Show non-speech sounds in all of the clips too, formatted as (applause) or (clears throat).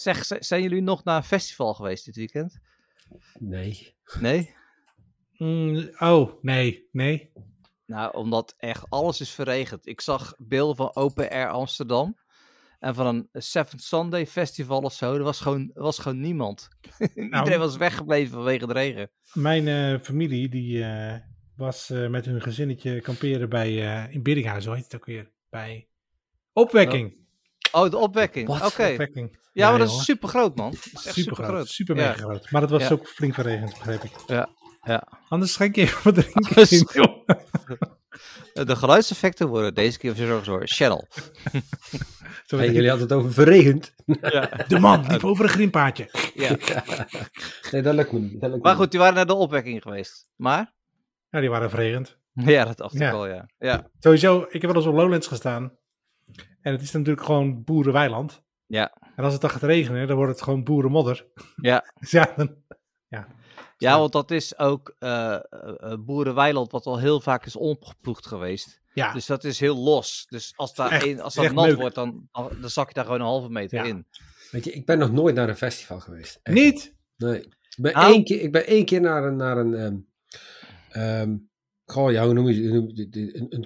Zeg, zijn jullie nog naar een festival geweest dit weekend? Nee. Nee? (laughs) Mm, oh, nee, nee. Nou, omdat echt alles is verregend. Ik zag beelden van Open Air Amsterdam. En van een Seventh Sunday festival of zo. Er was gewoon, was gewoon niemand. (laughs) Iedereen was weggebleven vanwege de regen. Mijn eh, familie die eh, was eh, met hun gezinnetje kamperen bij, in Biddinghuis, hoe heet het ook weer? Bij Opwekking. Oh, de opwekking. Wat? Oké. Opwekking. Ja, maar dat joh. is super groot, man. Dat is echt super super groot. groot. Super Ja. mega groot. Maar het was Ja. ook flink verregend, begreep ik. Ja, ja. Anders schenk je even wat drinken. De geluidseffecten worden deze keer verzorgd door Channel. Zo Hey, jullie hadden het over verregend. Ja. De man liep over een grimpaadje. ja. Nee, dat lukt me niet. Dat lukt Maar niet. goed, die waren naar de opwekking geweest. Maar? Ja, die waren verregend. Ja, dat dacht ik Ja. al, ja. Ja. Sowieso, ik heb wel eens op Lowlands gestaan. En het is natuurlijk gewoon boerenweiland. Ja. En als het dan gaat regenen, dan wordt het gewoon boerenmodder. Ja. (laughs) Dus ja, dan, Ja, want dat is ook eh eh, eh, boerenweiland wat al heel vaak is omgeploegd geweest. ja. Dus dat is heel los. Dus als, daar Echt- een, als dat nat leuk. wordt, dan, dan zak je daar gewoon een halve meter Ja. in. Weet je, ik ben nog nooit naar een festival geweest. Echt niet. Nee. Ik ben, Nou. één, keer, ik ben één keer naar een, naar een, ehm ehm, goh, ja, hoe noem je het? Een, een,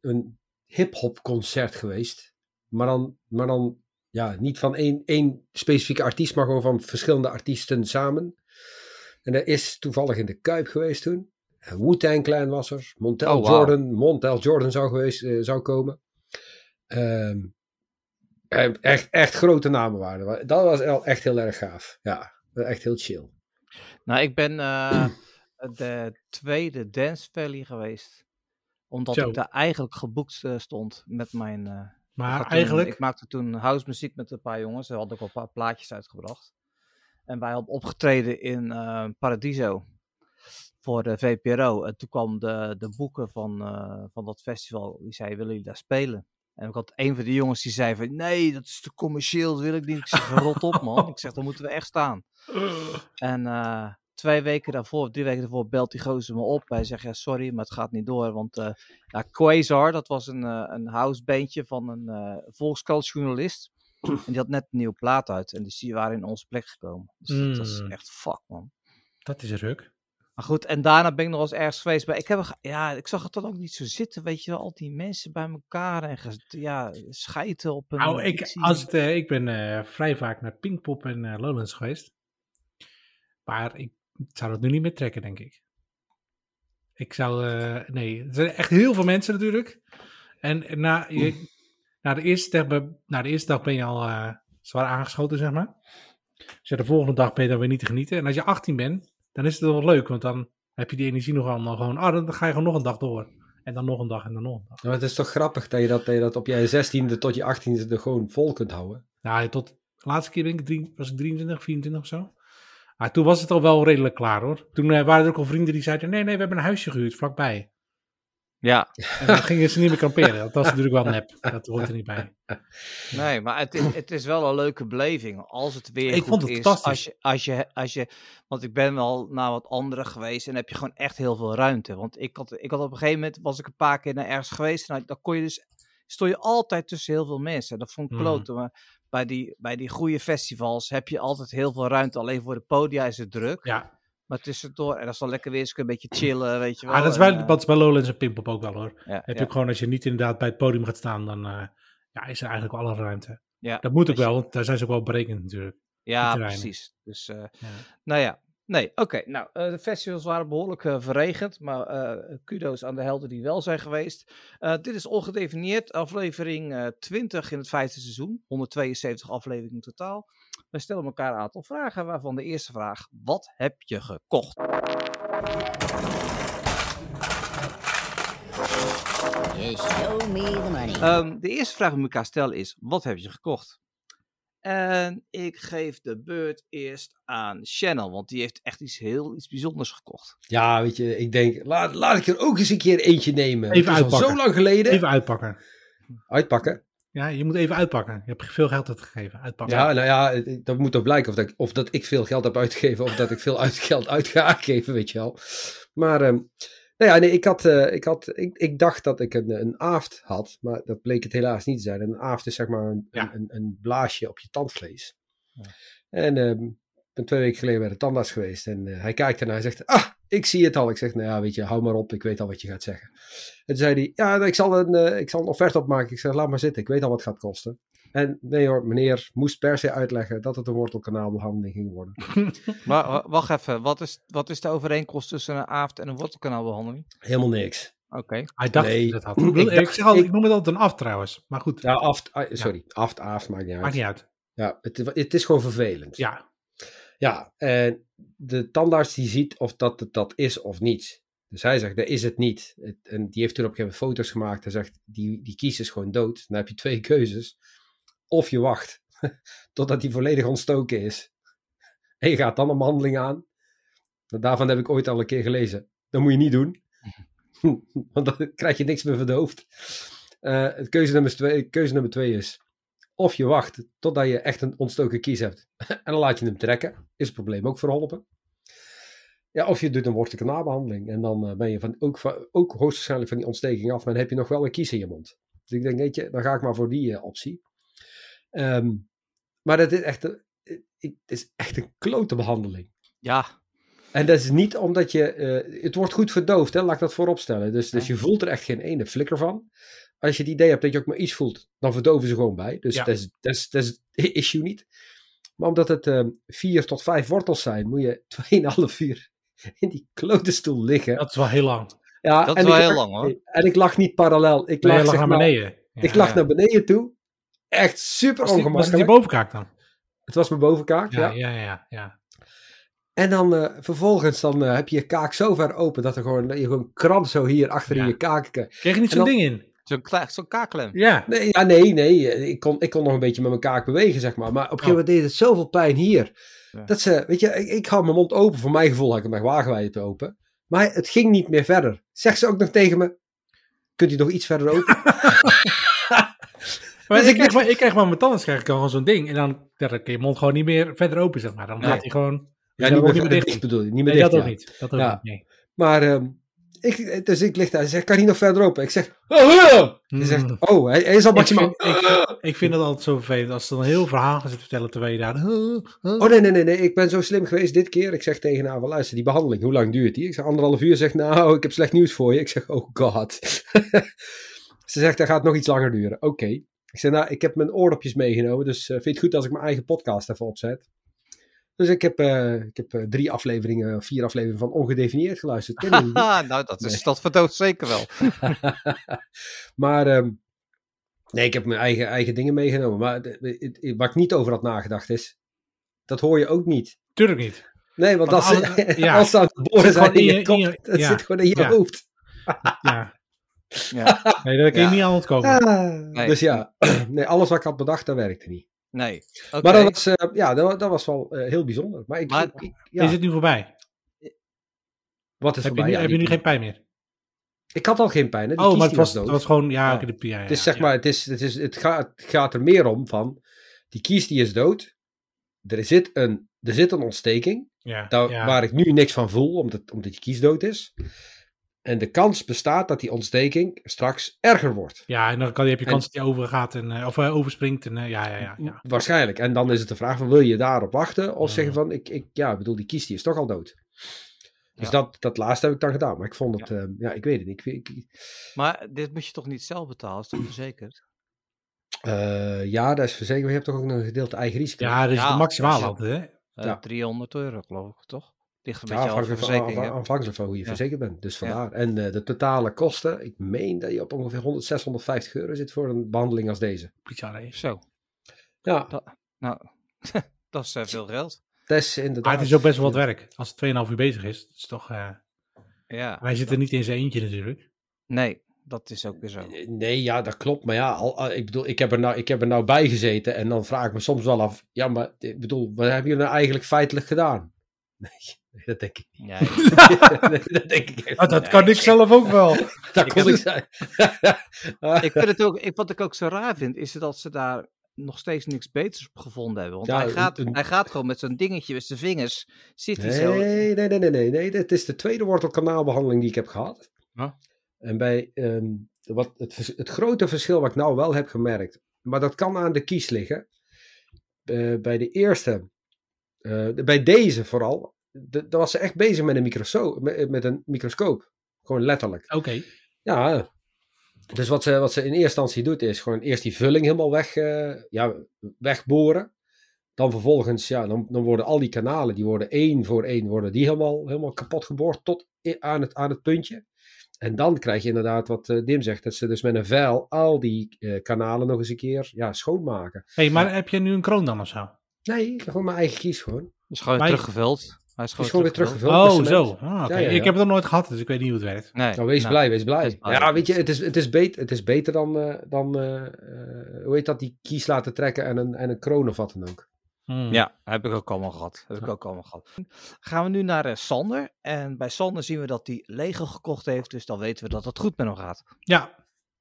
een hip-hop concert geweest. Maar dan, maar dan ja, niet van één, één specifieke artiest, maar gewoon van verschillende artiesten samen. En dat is toevallig in de Kuip geweest toen. En Wu-Tang Clan was er. Montel Oh. Jordan. Montel Jordan zou, geweest, eh, zou komen. Ehm, eh, echt, echt grote namen waren. Dat was echt heel erg gaaf. Ja, echt heel chill. Nou, ik ben eh, (clears throat) de tweede Dance Valley geweest. Omdat Zo. ik daar eigenlijk geboekt eh, stond met mijn... eh, Maar toen- eigenlijk, ik maakte toen house muziek met een paar jongens. Ze hadden ook al een paar plaatjes uitgebracht. En wij hadden opgetreden in eh, Paradiso voor de VPRO. En toen kwam de, de boeken van, van dat festival. Die zei, willen jullie daar spelen? En ik had een van die jongens die zei van, nee, dat is te commercieel, dat wil ik niet. Ik zeg, rot op man. Ik zeg, dan moeten we echt staan. (laughs) En twee weken daarvoor, of drie weken daarvoor, belt die gozer me op. Hij zegt, ja, sorry, maar het gaat niet door. Want eh ja, Quasar, dat was een, eh een housebandje van een volkskrantjournalist. (clears throat) En die had net een nieuwe plaat uit. En dus die waren in onze plek gekomen. Dus dat was Mm. echt fuck, man. dat is ruk. Maar goed, en daarna ben ik nog eens ergens geweest. Maar ik, heb, ja, ik zag het dan ook niet zo zitten, weet je wel. Al die mensen bij elkaar en ja, schijten op een... Nou, ik, als het, ik ben vrij vaak naar Pinkpop en eh, Lowlands geweest. Maar ik zou dat nu niet meer trekken, denk ik. Ik zou, eh, nee, er zijn echt heel veel mensen natuurlijk. En na, je, na, de, eerste dag, ben- na de eerste dag ben je al eh, zwaar aangeschoten, zeg maar. Dus ja, de volgende dag ben je dan weer niet te genieten. En als je 18 bent, dan is het wel leuk, want dan heb je die energie nog allemaal gewoon, ah, dan ga je gewoon nog een dag door. En dan nog een dag en dan nog een dag. Maar het is toch grappig dat je dat, dat, je dat op je 16e tot je 18e er gewoon vol kunt houden. Nou, tot de laatste keer ben ik was ik 23, 24 of zo. Maar toen was het al wel redelijk klaar hoor. Toen eh, waren er ook al vrienden die zeiden: nee, nee, we hebben een huisje gehuurd vlakbij. Ja, En dan gingen ze niet meer kamperen. Dat was natuurlijk wel nep. Dat hoort er niet bij. Nee, maar het is, het is wel een leuke beleving. Als het weer Ik goed vond het is. fantastisch. Als je, als, je, als je, want ik ben wel naar wat andere geweest en heb je gewoon echt heel veel ruimte. Want ik had, ik had op een gegeven moment, was ik een paar keer naar ergens geweest. Nou, dan kon je dus, stond je altijd tussen heel veel mensen. Dat vond ik Mhm. kloten. Maar bij die, bij die goede festivals heb je altijd heel veel ruimte. Alleen voor de podia is het druk. Ja, Maar tussendoor, en dat is dan lekker weer eens een beetje chillen, weet je wel. ah, dat, is En, bij, eh, dat is bij Lowlands en Pinkpop ook wel hoor. ja, Heb je ja, gewoon, als je niet inderdaad bij het podium gaat staan, dan eh, ja, is er eigenlijk wel alle ruimte. ja, Dat moet ook wel, want daar zijn ze ook wel berekend natuurlijk. Ja, precies. Dus eh. Nou ja, nee, oké. Nou, eh, de festivals waren behoorlijk eh, verregend, maar eh, kudo's aan de helden die wel zijn geweest. Dit is ongedefinieerd, aflevering eh 20 in het vijfde seizoen, 172 afleveringen in totaal. We stellen elkaar een aantal vragen, waarvan de eerste vraag, wat heb je gekocht? Show me the money. Ehm, de eerste vraag die ik elkaar stellen is, wat heb je gekocht? En ik geef de beurt eerst aan Channel, want die heeft echt iets heel iets bijzonders gekocht. Ja, weet je, ik denk, laat, laat ik er ook eens een keer eentje nemen. Even Het is al uitpakken. zo lang geleden. Even uitpakken. Uitpakken. Ja, je moet even uitpakken. Je hebt veel geld uitgegeven. Uitpakken. Ja, nou ja, dat moet toch blijken of dat, ik, of dat ik veel geld heb uitgegeven of dat ik veel uit, geld uit ga geven, weet je wel. Maar, ehm, nou ja, nee, ik, had, eh, ik, had, ik, ik dacht dat ik een, een aft had, maar dat bleek het helaas niet te zijn. Een aft is zeg maar een, Ja. een, een, blaasje op je tandvlees. Ja. En ehm, ben twee weken geleden bij de tandarts geweest. En eh, hij kijkt ernaar en hij zegt, ah, ik zie het al. Ik zeg, nou ja, weet je, hou maar op. Ik weet al wat je gaat zeggen. En toen zei hij, ja, ik zal een, eh, ik zal een offerte opmaken. Ik zeg, laat maar zitten. Ik weet al wat het gaat kosten. En nee hoor, meneer moest per se uitleggen dat het een wortelkanaalbehandeling ging worden. (laughs) Maar wa- wacht even, wat is, wat is de overeenkomst tussen een aft en een wortelkanaalbehandeling? Helemaal niks. Oké. Hij dacht Nee, dat had. Ik, (clears throat) ik ik, dacht- zeg altijd, ik- ik noem het altijd een af trouwens. Maar goed, Ja, aft, ah, sorry, aft, aft, maakt niet uit. maakt niet uit. Ja, het, het is gewoon vervelend. Ja, Ja, en de tandarts die ziet of dat het dat is of niet. Dus hij zegt, dat is het niet. Het- en die heeft toen op een gegeven moment foto's gemaakt. Hij zegt, die, die kies is gewoon dood. Dan heb je twee keuzes. Of je wacht (laughs) totdat hij volledig ontstoken is. En je gaat dan een behandeling aan. Daarvan heb ik ooit al een keer gelezen. Dat moet je niet doen. (laughs) Want dan krijg je niks meer verdoofd. Eh het keuze, nummer twee, keuze nummer twee is... Of je wacht totdat je echt een ontstoken kies hebt. (laughs) En dan laat je hem trekken. Is het probleem ook verholpen. Ja, of je doet een wortelkanaalbehandeling. En dan eh, ben je van, ook, ook hoogstwaarschijnlijk van die ontsteking af. Maar dan heb je nog wel een kies in je mond. Dus ik denk, weet je, dan ga ik maar voor die eh, optie. Ehm, maar dat is echt, een- eh, het is echt een klote behandeling. Ja, En dat is niet omdat je... eh, het wordt goed verdoofd, hè, laat ik dat voorop stellen. Dus, dus je voelt er echt geen ene flikker van. Als je het idee hebt dat je ook maar iets voelt, dan verdoven ze gewoon bij. Dus Ja. dat, is, dat, is, dat is het (laughs) issue niet. Maar omdat het eh, vier tot vijf wortels zijn, moet je 2,5 uur in die klote stoel liggen. dat is wel heel lang. Ja, Dat en is wel ik heel lag- lang, hoor. En ik lag niet parallel. Ik Nee, lag, je lag zeg naar maar- beneden. Ja, ik lag ja. naar beneden toe. Echt super Was die- Was het ongemakkelijk. die bovenkaak dan? Het was mijn bovenkaak, ja. Ja, ja, ja. ja. En dan eh, vervolgens dan, eh, heb je je kaak zo ver open dat, er gewoon, dat je gewoon kramp zo hier achter in Ja. je kaak... eh, Kreeg je niet zo'n ding in? zo'n zo'n kaakklem. Ja. Nee, ja, nee, nee. Ik kon, ik kon nog een beetje met mijn kaak bewegen, zeg maar. Maar op een gegeven moment deed het zoveel pijn hier. Ja. Dat ze, weet je, ik, ik hou mijn mond open. Voor mijn gevoel had ik hem echt wagenwijd open. Maar het ging niet meer verder. Zegt ze ook nog tegen me, kunt u nog iets verder open? (laughs) Maar Dus ik, ik krijg, maar, ik krijg maar met tanden krijg ik gewoon zo'n ding. En dan dan kan je mond gewoon niet meer verder open, zeg maar. Dan Nee. gaat hij gewoon... ja, niet ook meer dicht. dicht bedoel je. Niet meer Nee, dicht, dat ook ja. niet. Dat ook Ja. niet, nee. Maar, ehm, ik, dus ik lig daar. Ze zegt, kan hij nog verder open? Ik zeg, oh, Hij zegt, oh, hij, hij is al Ik maximaal... vind, ik, ik vind het altijd zo vervelend als ze dan een heel verhaal gaan zitten vertellen terwijl je daar... Oh nee, nee, nee, nee, ik ben zo slim geweest dit keer. Ik zeg tegen haar, van, luister, die behandeling, hoe lang duurt die? Ik zeg anderhalf uur. Ze Zegt, nou, ik heb slecht nieuws voor je. Ik zeg, oh god. (laughs) Ze zegt, dat gaat nog iets langer duren. Oké. Ik zeg, nou, ik heb mijn oordopjes meegenomen, dus eh, vind je het goed als ik mijn eigen podcast even opzet? Dus ik heb, eh, ik heb eh, drie afleveringen, vier afleveringen van Ongedefinieerd geluisterd. Haha, (laughs) nou, dat, is, Nee. dat zeker wel. (laughs) maar ehm, nee, ik heb mijn eigen, eigen dingen meegenomen. Maar waar ik niet over had nagedacht is, dat hoor je ook niet. Tuurlijk niet. Nee, want Want als, ze, alle- (laughs) ja. als ze aan het boren zijn in je je- kop, ja. zit gewoon in je Ja. hoofd. Ja. Ja. (laughs) Nee, daar kun je Ja. niet aan ontkomen. Ah, Nee. Dus ja, (clears throat) nee, alles wat ik had bedacht, dat werkte niet. Nee. Oké. Maar dat was, eh, ja, dat, dat was wel eh, heel bijzonder. Maar ik, Maar- ik- ik- ja, Is het nu voorbij? wat is Heb je, voorbij? nu, Ja, heb je nu geen pijn meer? Ik had al geen pijn. Hè? Die Oh, maar het was, dood. het was gewoon... Ja, Ja. de, ja, ja, Het is zeg ja. maar, het, is, het, is, het, gaat, het gaat er meer om van, die kies die is dood. Er zit een, er zit een ontsteking, Ja, daar, ja. waar ik nu niks van voel, omdat, omdat die kies dood is. En de kans bestaat dat die ontsteking straks erger wordt. Ja, en dan kan, heb je En- kans dat hij overgaat en, eh, of eh, overspringt. En, eh, ja, ja, ja, ja. Waarschijnlijk. En dan is het de vraag van, wil je daarop wachten? Of Ja. zeggen van, ik, ik, ja, ik bedoel, die kies die is toch al dood. Dus Ja. dat, dat laatste heb ik dan gedaan. Maar ik vond het, ja, ja ik weet het niet. Ik, ik- Maar dit moet je toch niet zelf betalen, is toch verzekerd? eh, ja, dat is verzekerd. Maar je hebt toch ook een gedeelte eigen risico. Ja, dat is Ja, de maximaal altijd, hè? Eh, Ja. 300 euro, geloof ik, toch? Ligt een Ja, beetje af afhankelijk van, verzekering. hoe je Ja. verzekerd bent. Dus Ja. vandaar. En eh, de totale kosten, ik meen dat je op ongeveer 100, 650 euro zit voor een behandeling als deze. Bizar? Zo, Ja, nou, (laughs) dat is eh, veel geld. dat is inderdaad. Maar het is ook best wel wat werk. Als het 2,5 uur bezig is, dat is toch... eh Ja, wij zitten niet in zijn eentje natuurlijk. nee, dat is ook weer zo. Nee, ja, dat klopt. Maar ja, al, al- ik bedoel, ik heb, er nou, ik heb er nou bij gezeten. En dan vraag ik me soms wel af. Ja, maar ik bedoel, wat hebben jullie nou eigenlijk feitelijk gedaan? (laughs) Nee, (laughs) dat denk ik niet. Ja, (laughs) Nee, dat denk ik Ah, dat kan ik zelf ook wel. (laughs) Dat Ik kon ik zijn. ik vind het ook, ik, wat ik ook zo raar vind, is dat ze daar nog steeds niks beters op gevonden hebben. Want Ja, hij, gaat, een- hij gaat gewoon met zo'n dingetje met zijn vingers, zit hij zo... Nee, nee, nee, nee, nee, nee. Dit is de tweede wortelkanaalbehandeling die ik heb gehad. Huh? En bij ehm, wat het, het grote verschil wat ik nou wel heb gemerkt, maar dat kan aan de kies liggen. eh, bij de eerste, eh, bij deze vooral, de- daar was ze echt bezig met een, microso- met, met een microscoop. Gewoon letterlijk. Oké. Ja, dus wat ze, wat ze in eerste instantie doet is gewoon eerst die vulling helemaal weg, eh, ja, wegboren. Dan vervolgens, ja, dan, dan worden al die kanalen, die worden één voor één, worden die helemaal, helemaal kapot geboord tot aan het, aan het puntje. En dan krijg je inderdaad wat eh, Dim zegt, dat ze dus met een vuil al die eh, kanalen nog eens een keer ja, schoonmaken. hey, maar heb je nu een kroon dan of zo? Nee, gewoon mijn eigen kies gewoon. is gewoon teruggevuld. Hij is gewoon, is gewoon weer teruggevuld. Oh, zo. Ah, oké. Ja, ja, ja. Ik heb het nog nooit gehad, dus ik weet niet hoe het werkt. Nee. Nou, wees nou, blij, wees blij. Ja, weet je, het is, het is, beter, het is beter dan, eh, dan eh, eh, hoe heet dat, die kies laten trekken en een, en een kroon of wat dan ook. Hmm. Ja, heb ik ook allemaal gehad. Heb ik ook allemaal gehad. Gaan we nu naar Sander. En bij Sander zien we dat hij Lego gekocht heeft. Dus dan weten we dat het goed met hem gaat. Ja,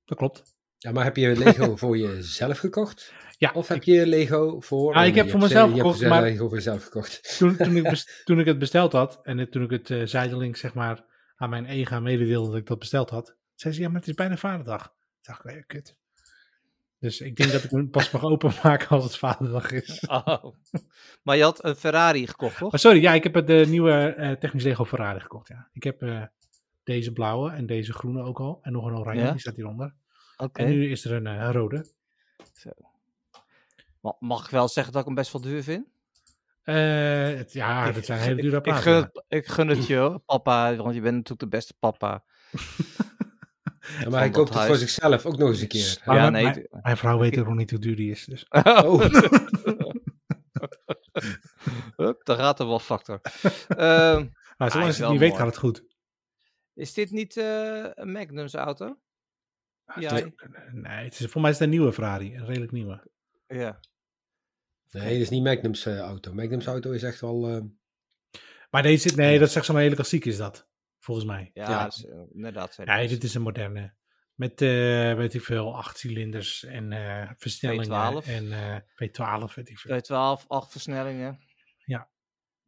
dat klopt. Ja, maar heb je Lego (laughs) voor jezelf gekocht? Ja, Of heb je Lego voor... Ja, ik oh, heb voor mezelf je hebt gekocht, zelf maar- Lego voor jezelf gekocht. (laughs) toen, toen, ik (laughs) toen ik het besteld had en het- toen ik het eh zijdelings zeg maar aan mijn ega mededeelde dat ik dat besteld had, zei ze ja, maar het is bijna vaderdag. Toen dacht ik, ja, kut. Dus ik denk dat ik hem pas mag openmaken als het vaderdag is. Oh. maar je had een Ferrari gekocht, toch? Maar sorry, ja, ik heb het de nieuwe eh technisch Lego Ferrari gekocht, ja. Ik heb eh, deze blauwe en deze groene ook al. En nog een oranje, Ja? die staat hieronder. Oké. En nu is er een eh, rode. Ma- Mag ik wel zeggen dat ik hem best wel duur vind? Eh, het- ja, dat zijn hele dure ik, ik, gun het, ik gun het je, hoor, papa. Want je bent natuurlijk de beste papa. (laughs) Ja, maar hij koopt het voor zichzelf ook nog eens een keer. Ja, mijn- nee. mijn, mijn vrouw weet ook nog niet hoe duur die is. Dus. (laughs) Oh. Hup, daar gaat er wel factor. (laughs) Ehm, Maar Hij zolang ze het niet weet, gaat het goed. is dit niet eh, een Magnum's auto? Ja. Het is- Nee, het is, voor mij is het een nieuwe Ferrari. Een redelijk nieuwe. Ja. Nee, dat is niet Magnum's eh, auto. Magnum's auto is echt wel... eh, Maar deze, nee, dat is echt zo'n hele klassiek is dat. Volgens mij. Ja, Ja. is, eh, inderdaad. zijn Nee, dit is een moderne. Met, eh, weet ik veel, acht cilinders en eh versnellingen. V12. En eh V12, weet ik veel. 212, 8 versnellingen.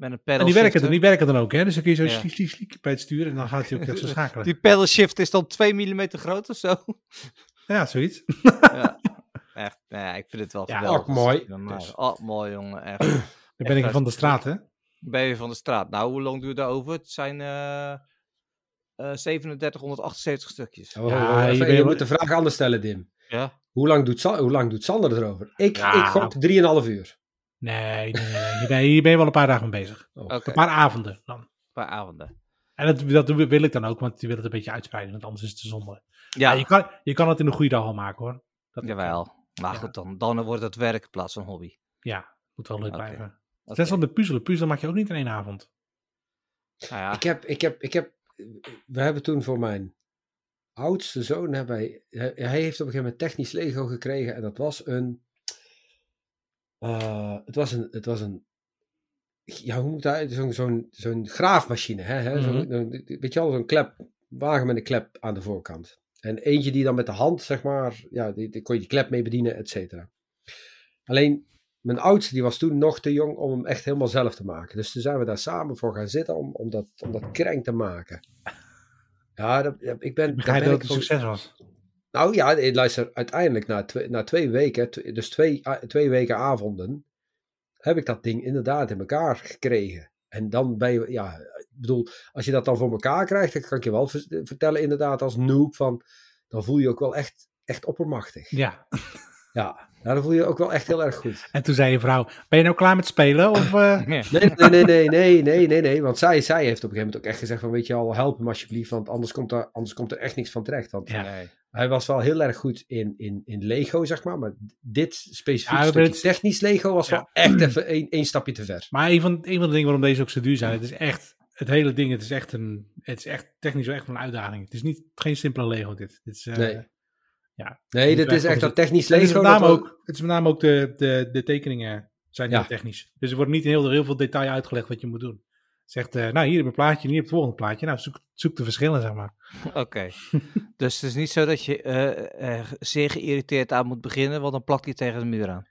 Ja. Met een En die werken, dan, die werken dan ook, hè? Dus dan kun je zo Ja. sliek, sliek, sliek bij het sturen en dan gaat hij ook echt zo (laughs) schakelen. Die pedal shift is dan 2 mm groot of zo. Ja, zoiets. (laughs) ja. Echt, nee, ik vind het wel Ja, geweldig. ook mooi. Dus. Oh, mooi jongen, echt. (clears throat) Dan ben ik Echt van de straat, hè? Ben je van de straat. Nou, hoe lang duurt dat over? Het zijn eh eh 3778 stukjes. oh, Ja, even, je moet de vraag anders stellen, Dim. Ja. Hoe lang doet, Sa- hoe lang doet Sander erover? Ik, Ja. ik gok 3,5 uur. Nee, nee, nee. nee. nee hier ben je wel een paar dagen mee bezig. Oh. Een paar avonden dan. een paar avonden. En dat, dat doe- wil ik dan ook, want die wil het een beetje uitspreiden, want anders is het te zonde. Ja, je, kan, je kan het in een goede dag al maken, hoor. Dat jawel. Maar Ja. goed, dan, dan wordt het werk in plaats van hobby. Ja, moet wel leuk blijven. Oké. Net zoals met puzzelen. Puzzelen maak je ook niet in één avond. Nou ja, Ik heb, ik heb, ik heb, we hebben toen voor mijn oudste zoon, hebben wij, hij heeft op een gegeven moment technisch Lego gekregen en dat was een, eh, het was een, het was een, ja hoe moet dat, zo'n zo'n zo'n graafmachine, hè, hè? Zo'n- Mhm. een- weet je wel, zo'n klep, wagen met een klep aan de voorkant. En eentje die dan met de hand, zeg maar, ja, die, die kon je die klep mee bedienen, et cetera. Alleen, mijn oudste die was toen nog te jong om hem echt helemaal zelf te maken. Dus toen zijn we daar samen voor gaan zitten om, om, dat, om dat krenk te maken. Ja, dat, ik ben, Ik begrijp ben dat het een succes was. Nou ja, luister, uiteindelijk na twee, na twee weken, dus twee, twee weken avonden, heb ik dat ding inderdaad in elkaar gekregen. En dan ben je, ja, ik bedoel, als je dat dan voor elkaar krijgt, dan kan ik je wel ver- vertellen inderdaad als noob van, dan voel je je ook wel echt, echt oppermachtig. Ja. Ja, nou, dan voel je je ook wel echt heel erg goed. En toen zei je vrouw, ben je nou klaar met spelen? Of, eh, (laughs) Nee, nee, nee, nee, nee, nee, nee, nee, want zij, zij heeft op een gegeven moment ook echt gezegd van, weet je al, help hem alsjeblieft, want anders komt er, anders komt er echt niks van terecht. Want Ja. nee. Hij was wel heel erg goed in, in, in Lego, zeg maar, maar dit specifiek Ja, maar stukje het- technisch Lego was Ja. wel echt even één, één stapje te ver. Maar een van, een van de dingen waarom deze ook zo duur zijn, het is echt, het hele ding, het is echt een, het is echt technisch wel echt een uitdaging. Het is niet, geen simpele Lego dit. dit is, eh, Nee. Ja. Nee, dit is echt dat technisch Het is, Lego. met name ook, het is met name ook de, de, de tekeningen zijn Ja. heel technisch. Dus er wordt niet heel, heel veel detail uitgelegd wat je moet doen. Zegt, eh nou hier heb je een plaatje, hier heb je het volgende plaatje. Nou, zoek, zoek de verschillen, zeg maar. (laughs) Oké. dus het is niet zo dat je eh, eh, zeer geïrriteerd aan moet beginnen, want dan plakt hij tegen de muur aan.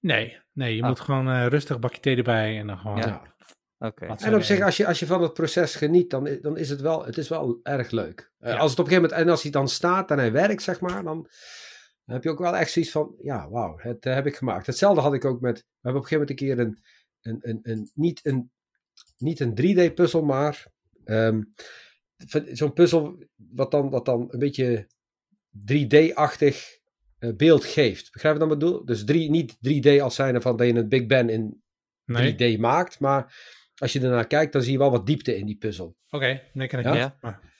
Nee, nee je Ah. moet gewoon eh, rustig bakje thee erbij en dan gewoon... Ja. Ja. Oké. Wat- En op zich, als je, als je van het proces geniet, dan, dan is het wel, het is wel erg leuk. Eh, Ja. Als het op een gegeven moment, en als hij dan staat en hij werkt, zeg maar, dan, Dan heb je ook wel echt zoiets van, ja, wauw, het heb ik gemaakt. Hetzelfde had ik ook met, we hebben op een gegeven moment een keer een, een, een, een niet een, niet een 3D-puzzel, maar ehm, zo'n puzzel wat dan, wat dan een beetje 3D-achtig eh, beeld geeft. Begrijp je wat ik bedoel? Dus drie, niet 3D als zijnde van dat je een Big Ben in Nee. 3D maakt, maar als je ernaar kijkt, dan zie je wel wat diepte in die puzzel. Oké, nee, ken ik Ja? niet. Ja. Maar-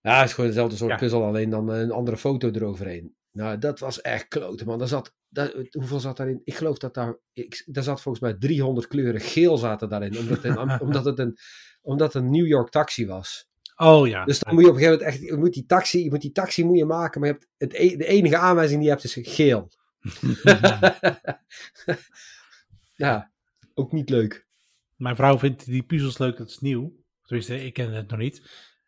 Ja, het is gewoon dezelfde soort Ja. puzzel, alleen dan een andere foto eroverheen. Nou, dat was echt kloten, man. Daar zat, daar, hoeveel zat daarin? Ik geloof dat daar, ik, daar zat volgens mij 300 kleuren geel zaten daarin, omdat het een, (laughs) omdat het een, omdat het een New York taxi was. Oh ja. Dus dan moet je op een gegeven moment echt, je moet die taxi, je moet die taxi moet je maken, maar je hebt het, e- de enige aanwijzing die je hebt is geel. (laughs) ja, ook niet leuk. Mijn vrouw vindt die puzzels leuk, dat is nieuw. Tenminste, ik ken het nog niet.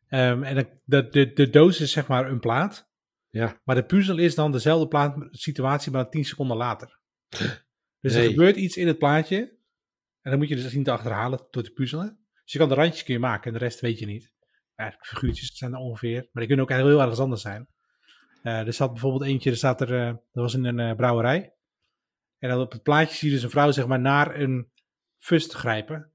Ehm, en de, de doos is zeg maar een plaat. Ja. Maar de puzzel is dan dezelfde plaat, situatie, maar dan 10 seconden later. Dus er gebeurt iets in het plaatje. En dan moet je dus zien te achterhalen door te puzzelen. Dus je kan de randjes kun je maken en de rest weet je niet. Ja, figuurtjes zijn er ongeveer. Maar die kunnen ook heel ergens anders zijn. Eh, er zat bijvoorbeeld eentje, er staat er, eh, dat was in een eh, brouwerij. En dan op het plaatje zie je dus een vrouw zeg maar naar een fust grijpen.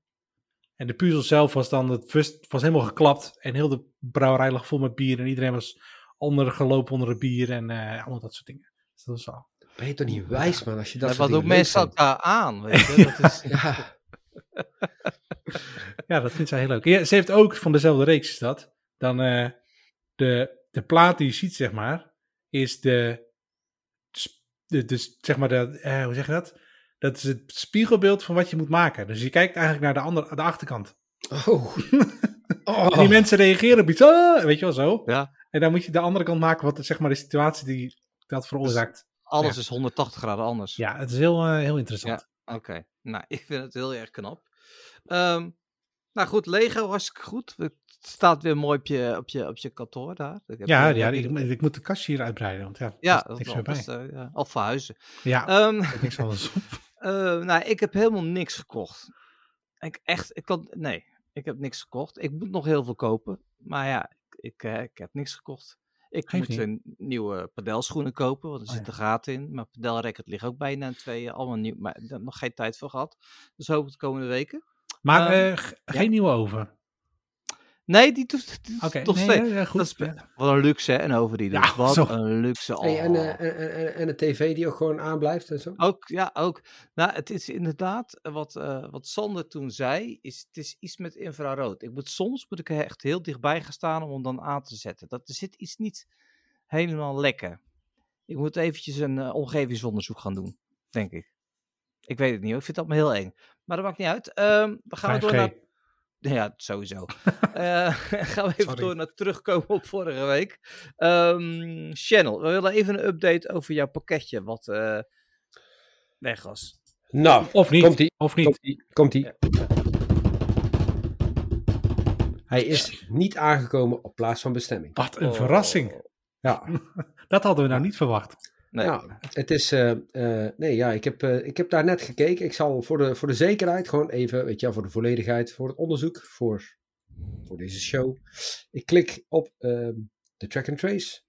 En de puzzel zelf was dan, het fust was helemaal geklapt. En heel de brouwerij lag vol met bier. En iedereen was ondergelopen onder het bier en eh, allemaal dat soort dingen. Dus dat was al. Ben je toch niet wijs, man, als je dat Ja, soort wat leuk mensen elkaar aan? Weet je? Dat is, (laughs) Ja, (laughs) Ja, dat vindt zij heel leuk. Ja, ze heeft ook van dezelfde reeks is dat. Dan eh, de, de plaat die je ziet, zeg maar, is de, de, de zeg maar, de, eh, hoe zeg je dat? Dat is het spiegelbeeld van wat je moet maken. Dus je kijkt eigenlijk naar de, andere, de achterkant. oh. (laughs) En die oh. mensen reageren op iets, ah, weet je wel zo. Ja. En dan moet je de andere kant maken, wat zeg maar de situatie die dat veroorzaakt. alles Ja. is 180 graden anders. Ja, het is heel, eh, heel interessant. Oké, nou, (laughs) ik vind het heel erg knap. Ehm, nou goed, Lego hartstikke goed. Het staat weer mooi op je, op je, op je kantoor daar. Ik heb, Ja, eh, ja, ik, moet de kastje hier uitbreiden, want ja, ja, dat niks meer bij. eh, ja, al verhuizen. Ja, Ehm, is niks anders (laughs) op. eh, nou, ik heb helemaal niks gekocht. Ik echt, ik kan, nee, ik heb niks gekocht. Ik moet nog heel veel kopen, maar ja, ik, eh, ik heb niks gekocht. Ik moet een nieuwe padelschoenen kopen, want er Oh, zit ja. een gaten in. Mijn padelracket ligt ook bijna in tweeën, allemaal nieuw, maar daar nog geen tijd voor gehad. Dus hoop de komende weken. Maar Ehm, eh, geen nieuwe oven. Nee, die doet, die doet Oké, nog nee, steeds. ja, goed. Dat is, ja. wat een luxe, hè, en over die Ja, dus. Wat zo. een luxe. Hey, en, oh. eh, en, en, en, en een tv die ook gewoon aanblijft en zo? Ook, ja, ook. Nou, het is inderdaad eh, wat, eh, wat Sander toen zei, is het is iets met infrarood. Ik moet, soms moet ik er echt heel dichtbij gaan staan om hem dan aan te zetten. Dat, er zit iets niet helemaal lekker. Ik moet eventjes een omgevingsonderzoek gaan doen, denk ik. Ik weet het niet hoor, ik vind dat me heel eng. Maar dat maakt niet uit. Ehm dan gaan we door 5G. naar... Ja, sowieso. (laughs) Eh, (laughs) gaan we even Sorry. door naar terugkomen op vorige week. Ehm, Channel, we willen even een update over jouw pakketje wat eh weg was. Nou, Of niet. komt-ie. Of niet. Komt-ie. Komt-ie. Hij is niet aangekomen op plaats van bestemming. Wat een Oh. verrassing. Ja, (laughs) Dat hadden we nou niet verwacht. Nee. ja het is. eh, eh, nee, ja, ik heb, eh, ik heb daar net gekeken. Ik zal voor de, voor de zekerheid gewoon even, weet je, wel, voor de volledigheid, voor het onderzoek, voor, voor deze show. Ik klik op ehm, de track and trace.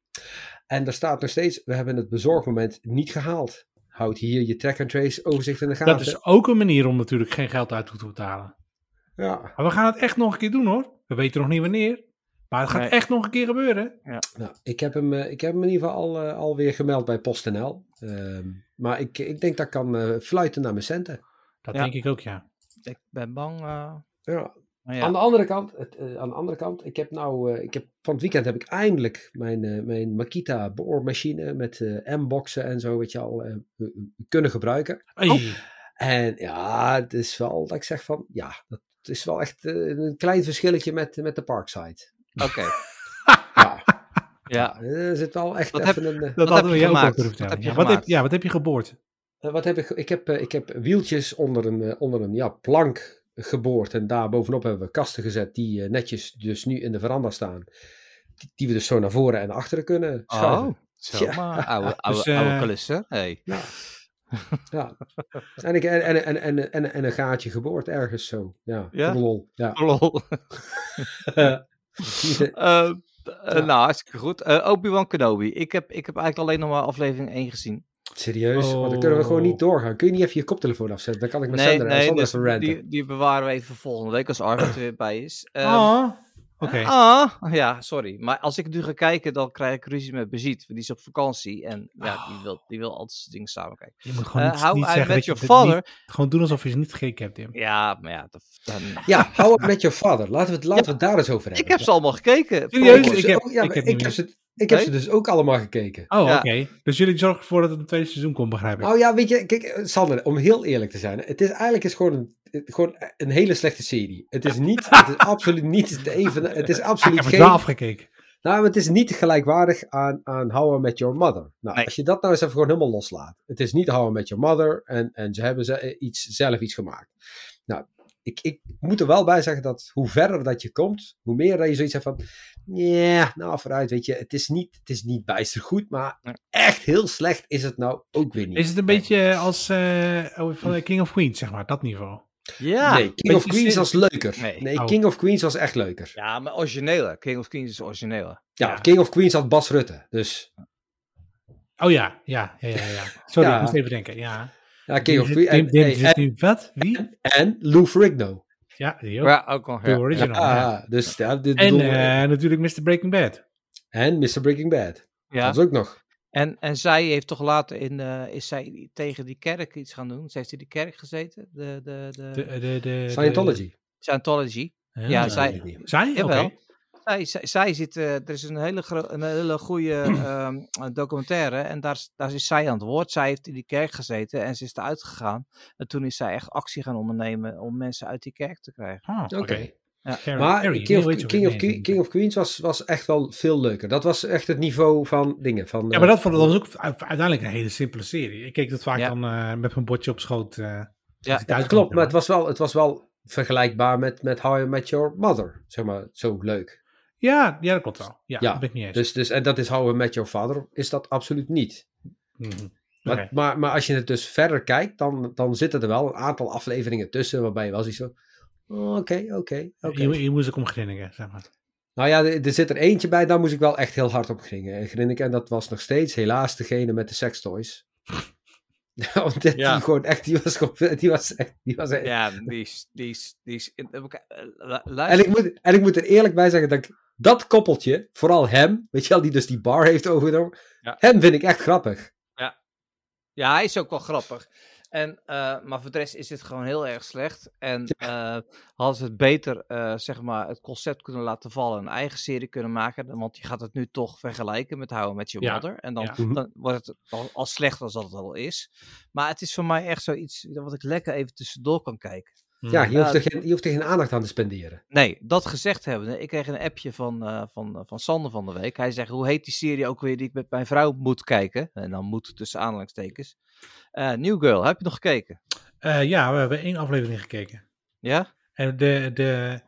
En daar staat nog steeds: we hebben het bezorgmoment niet gehaald. Houd hier je track and trace overzicht in de gaten. Dat is ook een manier om natuurlijk geen geld uit te betalen. Ja, Maar we gaan het echt nog een keer doen hoor. We weten nog niet wanneer. Maar het gaat Nee. echt nog een keer gebeuren. Nou, ik heb hem, eh, ik heb hem in ieder geval al, eh, alweer gemeld bij PostNL. Ehm, maar ik, ik denk dat ik kan eh, fluiten naar mijn centen. Dat Ja. denk ik ook, ja. Ik ben bang. eh, Ja. ja. Aan de andere kant, het, eh, aan de andere kant, ik heb nou, eh, ik heb, van het weekend heb ik eindelijk mijn, eh, mijn Makita boormachine met eh M-boxen en zo, weet je al, kunnen gebruiken. Hey. En ja, het is wel dat ik zeg van, ja, dat is wel echt een klein verschilletje met, met de Parkside. Oké. (laughs) Ja, Ja. er zit wel echt Wat even een... eh, Dat heb hadden we je je ook al gemaakt? kunnen Wat vertellen. heb je ja, wat heb, ja, wat heb je geboord? Eh, wat heb ik? Ik heb, eh, ik heb wieltjes onder een, onder een ja, plank geboord. En daar bovenop hebben we kasten gezet die netjes dus nu in de veranda staan. Die, die we dus zo naar voren en naar achteren kunnen schuiven. Oh, zo Ja. maar. (laughs) Oude, oude, Dus, oude klussen. Hey. Ja. (laughs) ja. En, ik, en, en, en, en, en, en een gaatje geboord ergens zo. Ja, Ja? lol. Ja. Lol. (laughs) Eh, Eh, Nou, hartstikke goed. Eh, Obi-Wan Kenobi. Ik heb, ik heb eigenlijk alleen nog maar aflevering 1 gezien. Serieus? Want dan kunnen we gewoon niet doorgaan. Kun je niet even je koptelefoon afzetten? Dan kan ik met Nee, Sander, nee, Sander dus even ranten. die, die bewaren we even voor volgende week als Arvid er weer bij is. Ehm, Oh, oké. Ah, ja, sorry. Maar als ik nu ga kijken, dan krijg ik ruzie met Bezit. Want die is op vakantie en ja, die, wil, die wil altijd dingen samen kijken. Je moet gewoon Eh niet, zeggen Met dat je niet- gewoon doen alsof je ze niet gekeken hebt, Tim. Ja, maar ja, dat, dan... (laughs) Ja, hou op met je vader. Laten we het, laten we het daar eens over hebben. ik heb ze allemaal gekeken. Serieus? Ik heb- Oh, ja, ik heb ik heb, ze, ik heb Nee? ze dus ook allemaal gekeken. Oh, Ja. oké. Dus jullie zorgen ervoor dat het een tweede seizoen komt, begrijp ik. Nou ja, weet je, kijk, eh, Sander, om heel eerlijk te zijn. Het is eigenlijk is gewoon een, gewoon een hele slechte serie. Het is niet, (laughs) het is absoluut niet te even, het is ik absoluut heb het geen, wel afgekeken. nou, het is niet gelijkwaardig aan, aan How I Met Your Mother. Nou, Nee. als je dat nou eens even gewoon helemaal loslaat. Het is niet How I Met Your Mother en, en ze hebben ze, eh, iets, zelf iets gemaakt. Nou, ik, ik moet er wel bij zeggen dat hoe verder dat je komt, hoe meer dat je zoiets hebt van, ja, nou vooruit, weet je, het is niet, het is niet bijster goed, maar echt heel slecht is het nou ook weer niet. Is het een beetje als eh, oh, van de King of Queens, zeg maar, dat niveau? Ja. nee, King of Queens zin- was leuker. Nee. Nee, Oh. King of Queens was echt leuker. Ja, maar originele. King of Queens is originele. Ja. King of Queens had Bas Rutte. Dus Oh ja, ja, ja, ja. ja. Sorry, Ja. ik moest even denken. Ja. ja, King of Queens. En, en, nu- Wat? Wie? en Lou Ferrigno. Ja, die ook. Ja, ook Ja. original. ja. Ah, dus ja, dit En eh, natuurlijk Mr. Breaking Bad. en Mr. Breaking Bad. Ja. Dat is ook nog. En, en zij heeft toch later in, eh, is zij tegen die kerk iets gaan doen? Ze heeft in die kerk gezeten, de, de, de, De, de, de, de- Scientology. Scientology. Ja, Ja, ja. zij-. Zij? Jawel. Zij, zij, zij zit, eh, er is een hele, gro- een hele goede (clears throat) ehm, documentaire en daar, is- daar is zij aan het woord. Zij heeft in die kerk gezeten en ze is eruit gegaan. En toen is zij echt actie gaan ondernemen om mensen uit die kerk te krijgen. Ah, Oké. Ja. Maar Harry, King, of, King, of, King, Queens was, was echt wel veel leuker. Dat was echt het niveau van dingen. Van, Ja, maar dat, vond- dat was ook uiteindelijk een hele simpele serie. Ik keek dat vaak Ja. dan eh, met mijn bordje op schoot. eh, Ja, dat klopt, maar het was wel, het was wel vergelijkbaar met, met How I Met Your Mother. Zeg maar, zo leuk. Ja, ja, dat klopt wel. Ja, Ja, dat ben ik niet eens. Dus, dus, en dat is How I Met Your Father, is dat absoluut niet. Mhm. Maar, maar, maar als je het dus verder kijkt, dan, dan zitten er wel een aantal afleveringen tussen waarbij je wel zoiets van... oh, Oké, oké, oké. Je, moest ook om grinniken, zeg maar. Nou ja, er, er zit er eentje bij, daar moest ik wel echt heel hard op grinniken. En dat was nog steeds helaas degene met de sextoys. (laughs) Want Ja. die, gewoon echt, die was gewoon, die was echt, die was echt. ja die is, die is, die is, in- eh, En, ik moet, en ik moet er eerlijk bij zeggen dat ik dat koppeltje, vooral hem, weet je wel, die dus die bar heeft overgenomen, Ja. hem vind ik echt grappig. Ja, hij is ook wel grappig. En, eh, maar voor de rest is het gewoon heel erg slecht. En eh, hadden ze het beter, eh, zeg maar, het concept kunnen laten vallen. Een eigen serie kunnen maken. dan- Want je gaat het nu toch vergelijken met I Met Your Ja, Mother. En dan, ja. Mhm. dan wordt het al, al slechter als dat het al is. Maar het is voor mij echt zoiets wat ik lekker even tussendoor kan kijken. Ja, Mhm. je hoeft, er geen, je hoeft er geen aandacht aan te spenderen. Nee, dat gezegd hebben. Ik kreeg een appje van, eh, van, van Sander van de week. Hij zegt, hoe heet die serie ook weer die ik met mijn vrouw moet kijken? En dan moet tussen aanhalingstekens. Eh New Girl, heb je nog gekeken? Eh, ja, we hebben één aflevering gekeken. Ja? En de, de,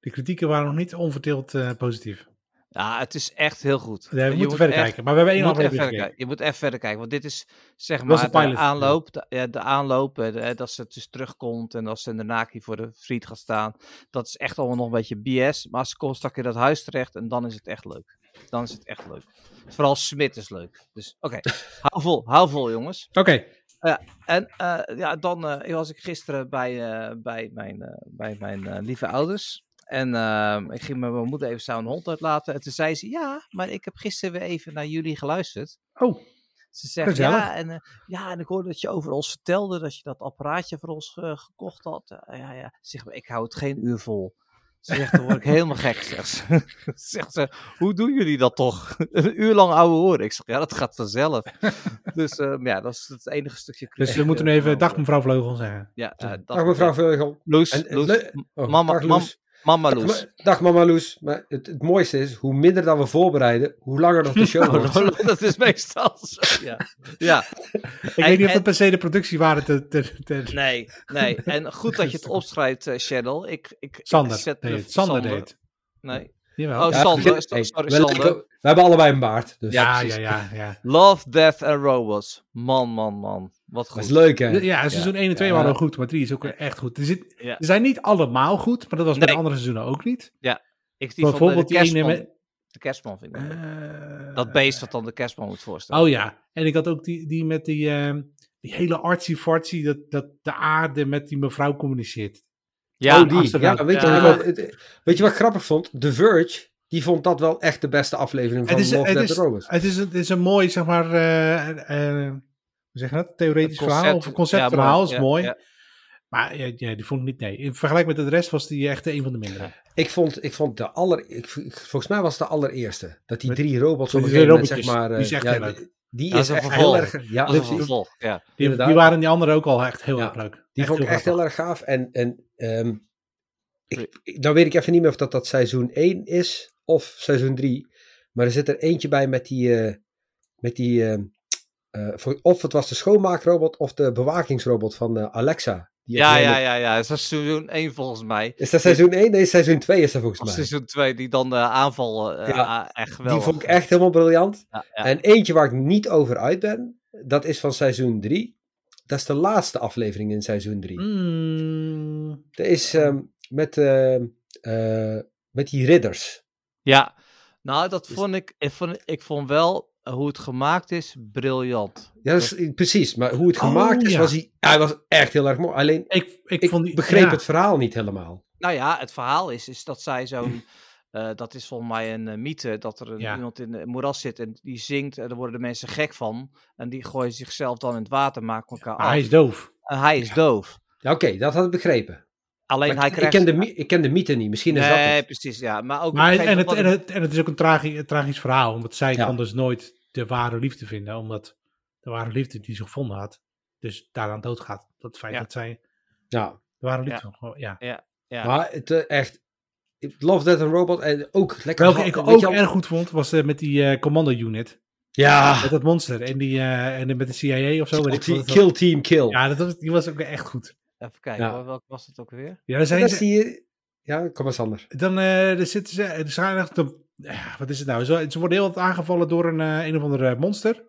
de kritieken waren nog niet onverdeeld eh, positief. Ja, het is echt heel goed. Ja, we Je moeten moet verder echt- kijken. Maar we hebben één aflevering verder kijken. je moet even verder kijken, want dit is zeg maar de aanloop, de, ja, de aanloop, eh, de- dat ze dus terugkomt en als ze in de naki voor de friet gaat staan. Dat is echt allemaal nog een beetje BS, maar ze komt straks in dat huis terecht en dan is het echt leuk. Dan is het echt leuk. Vooral Smit is leuk. Dus oké, (laughs) hou vol, hou vol jongens. Oké. En eh, ja, dan eh, was ik gisteren bij, bij mijn, bij mijn lieve ouders. En eh, ik ging met mijn moeder even samen een hond uitlaten. En toen zei ze, ja, maar ik heb gisteren weer even naar jullie geluisterd. Oh, Ze zegt, Gezellig. ja en, eh, ja, en ik hoorde dat je over ons vertelde dat je dat apparaatje voor ons eh, gekocht had. Eh, ja, ja. Ze zegt, ik hou het geen uur vol. Ze zegt, dan word ik helemaal gek, zegt ze. (laughs) zegt ze, hoe doen jullie dat toch? (laughs) Een uur lang ouwe horen. Ik zeg, ja, dat gaat vanzelf. (laughs) dus eh, maar ja, dat is het enige stukje dus we moeten nu even dag mevrouw Vleugel zeggen. Ja, eh, Dag mevrouw Veugel. Loes, Loes, Oh, mama, dag, Loes. Mama Dag, Loes. ma- Dag mama Loes. Maar het, het mooiste is, hoe minder dat we voorbereiden, hoe langer dat de show (laughs) wordt. dat is meestal zo, ja. ja. Ik En- weet niet of dat per se de productiewaarde te... te, te Nee, nee. En goed dat je het opschrijft, Shadow. Ik, ik, ik Sander zet deed me- het. Sander deed. Nee. Jawel. Oh, Ja, Sander. Sorry, Sander. we- we hebben allebei een baard. Dus ja, ja, ja, ja. Love, Death and Robots. Man, man, man. Wat Dat goed. is leuk, hè? Ja, seizoen 1 en 2 Ja. waren wel goed, maar 3 is ook echt goed. Er, zit, Ja. er zijn niet allemaal goed, maar dat was bij de Nee. andere seizoenen ook niet. Ik die van de Bijvoorbeeld die ene kerstman. met... de kerstman, vind ik. Eh, dat beest wat dan de kerstman moet voorstellen. Oh ja, en ik had ook die, die met die, ehm, die hele artsy-fartsy, dat, dat de aarde met die mevrouw communiceert. Ja, oh, die. Ja, weet, je, Ja. wat- het- weet je wat ik grappig vond? The Verge, die vond dat wel echt de beste aflevering van is, Love, het, Death Robots. het, is, een- het is een mooi, zeg maar, eh, eh, hoe zeg je dat? Theoretisch Een verhaal concept- of een conceptverhaal, ja, is ja, mooi. ja. Maar ja, ja, die vond ik niet, nee. In vergelijking met de rest was die echt een van de mindere. Ik vond, ik vond de aller, ik, volgens mij was het de allereerste. Dat die Met- drie robots op een die gegeven moment, zeg maar... die is eh, echt ja, heel leuk. Die is echt heel erg... Ja, Dat vervolg, ja. Die, waren die anderen ook al echt heel Ja. erg leuk. Die vond ik echt grappig. heel erg gaaf. En, en ehm, ik, ik- dan weet ik even niet meer of dat, dat seizoen 1 is of seizoen 3. Maar er zit er eentje bij met die... eh, met die ehm, eh, of het was de schoonmaakrobot of de bewakingsrobot van eh, Alexa. Die Ja, ja, ja, ja. Seizoen 1 volgens mij. Is dat seizoen 1? Nee, seizoen 2 is dat volgens mij. seizoen 2, die dan de aanval eh, Ja, ah, echt Die geweldig. vond ik echt helemaal briljant. Ja, ja. En eentje waar ik niet over uit ben, dat is van seizoen 3. Dat is de laatste aflevering in seizoen 3. Mm, Dat is ehm, met, ehm, eh, met die ridders. Ja, nou, dat Dus- vond ik, ik vond, ik vond wel eh, hoe het gemaakt is, briljant. Ja, dat is, precies. Maar hoe het Oh, gemaakt is, ja. was hij, hij was echt heel erg mooi. Alleen, ik, ik, ik vond die, begreep ja. het verhaal niet helemaal. Nou ja, het verhaal is, is dat zij zo'n, (clears throat) eh, dat is volgens mij een eh, mythe, dat er een, Ja. iemand in een moeras zit en die zingt en daar worden de mensen gek van. En die gooien zichzelf dan in het water, maken elkaar Maar af. hij is doof. En hij is doof. Ja, Oké, dat had ik begrepen. Alleen Maar hij ik, krijgt... ik, ken de, my- ik ken de mythe niet. Misschien is dat het. precies, ja. Maar ook Maar, en, het, en, het, en het is ook een tragi- een tragisch verhaal, omdat zij dus nooit de ware liefde vinden, omdat de ware liefde die ze gevonden had, dus daaraan doodgaat. Dat feit Ja. dat zij Ja, de ware liefde, gewoon- ja. ja. maar het eh, echt... ik Love, Death and Robot en ook lekker... Welke ik ook al- erg goed vond, was eh, met die eh, commando unit, Ja, met dat monster en, die, eh, en met de CIA of zo. weet ik kill, team, kill Team Kill. Ja, dat was, die was ook echt goed. Even kijken, Ja. welke was het ook weer? Ja, dan zijn dat ze, is die... Ja, kom maar Sander. Dan zitten ze, er zijn echt, de, ja, wat is het nou? Ze, ze worden heel wat aangevallen door een, eh, een of andere monster.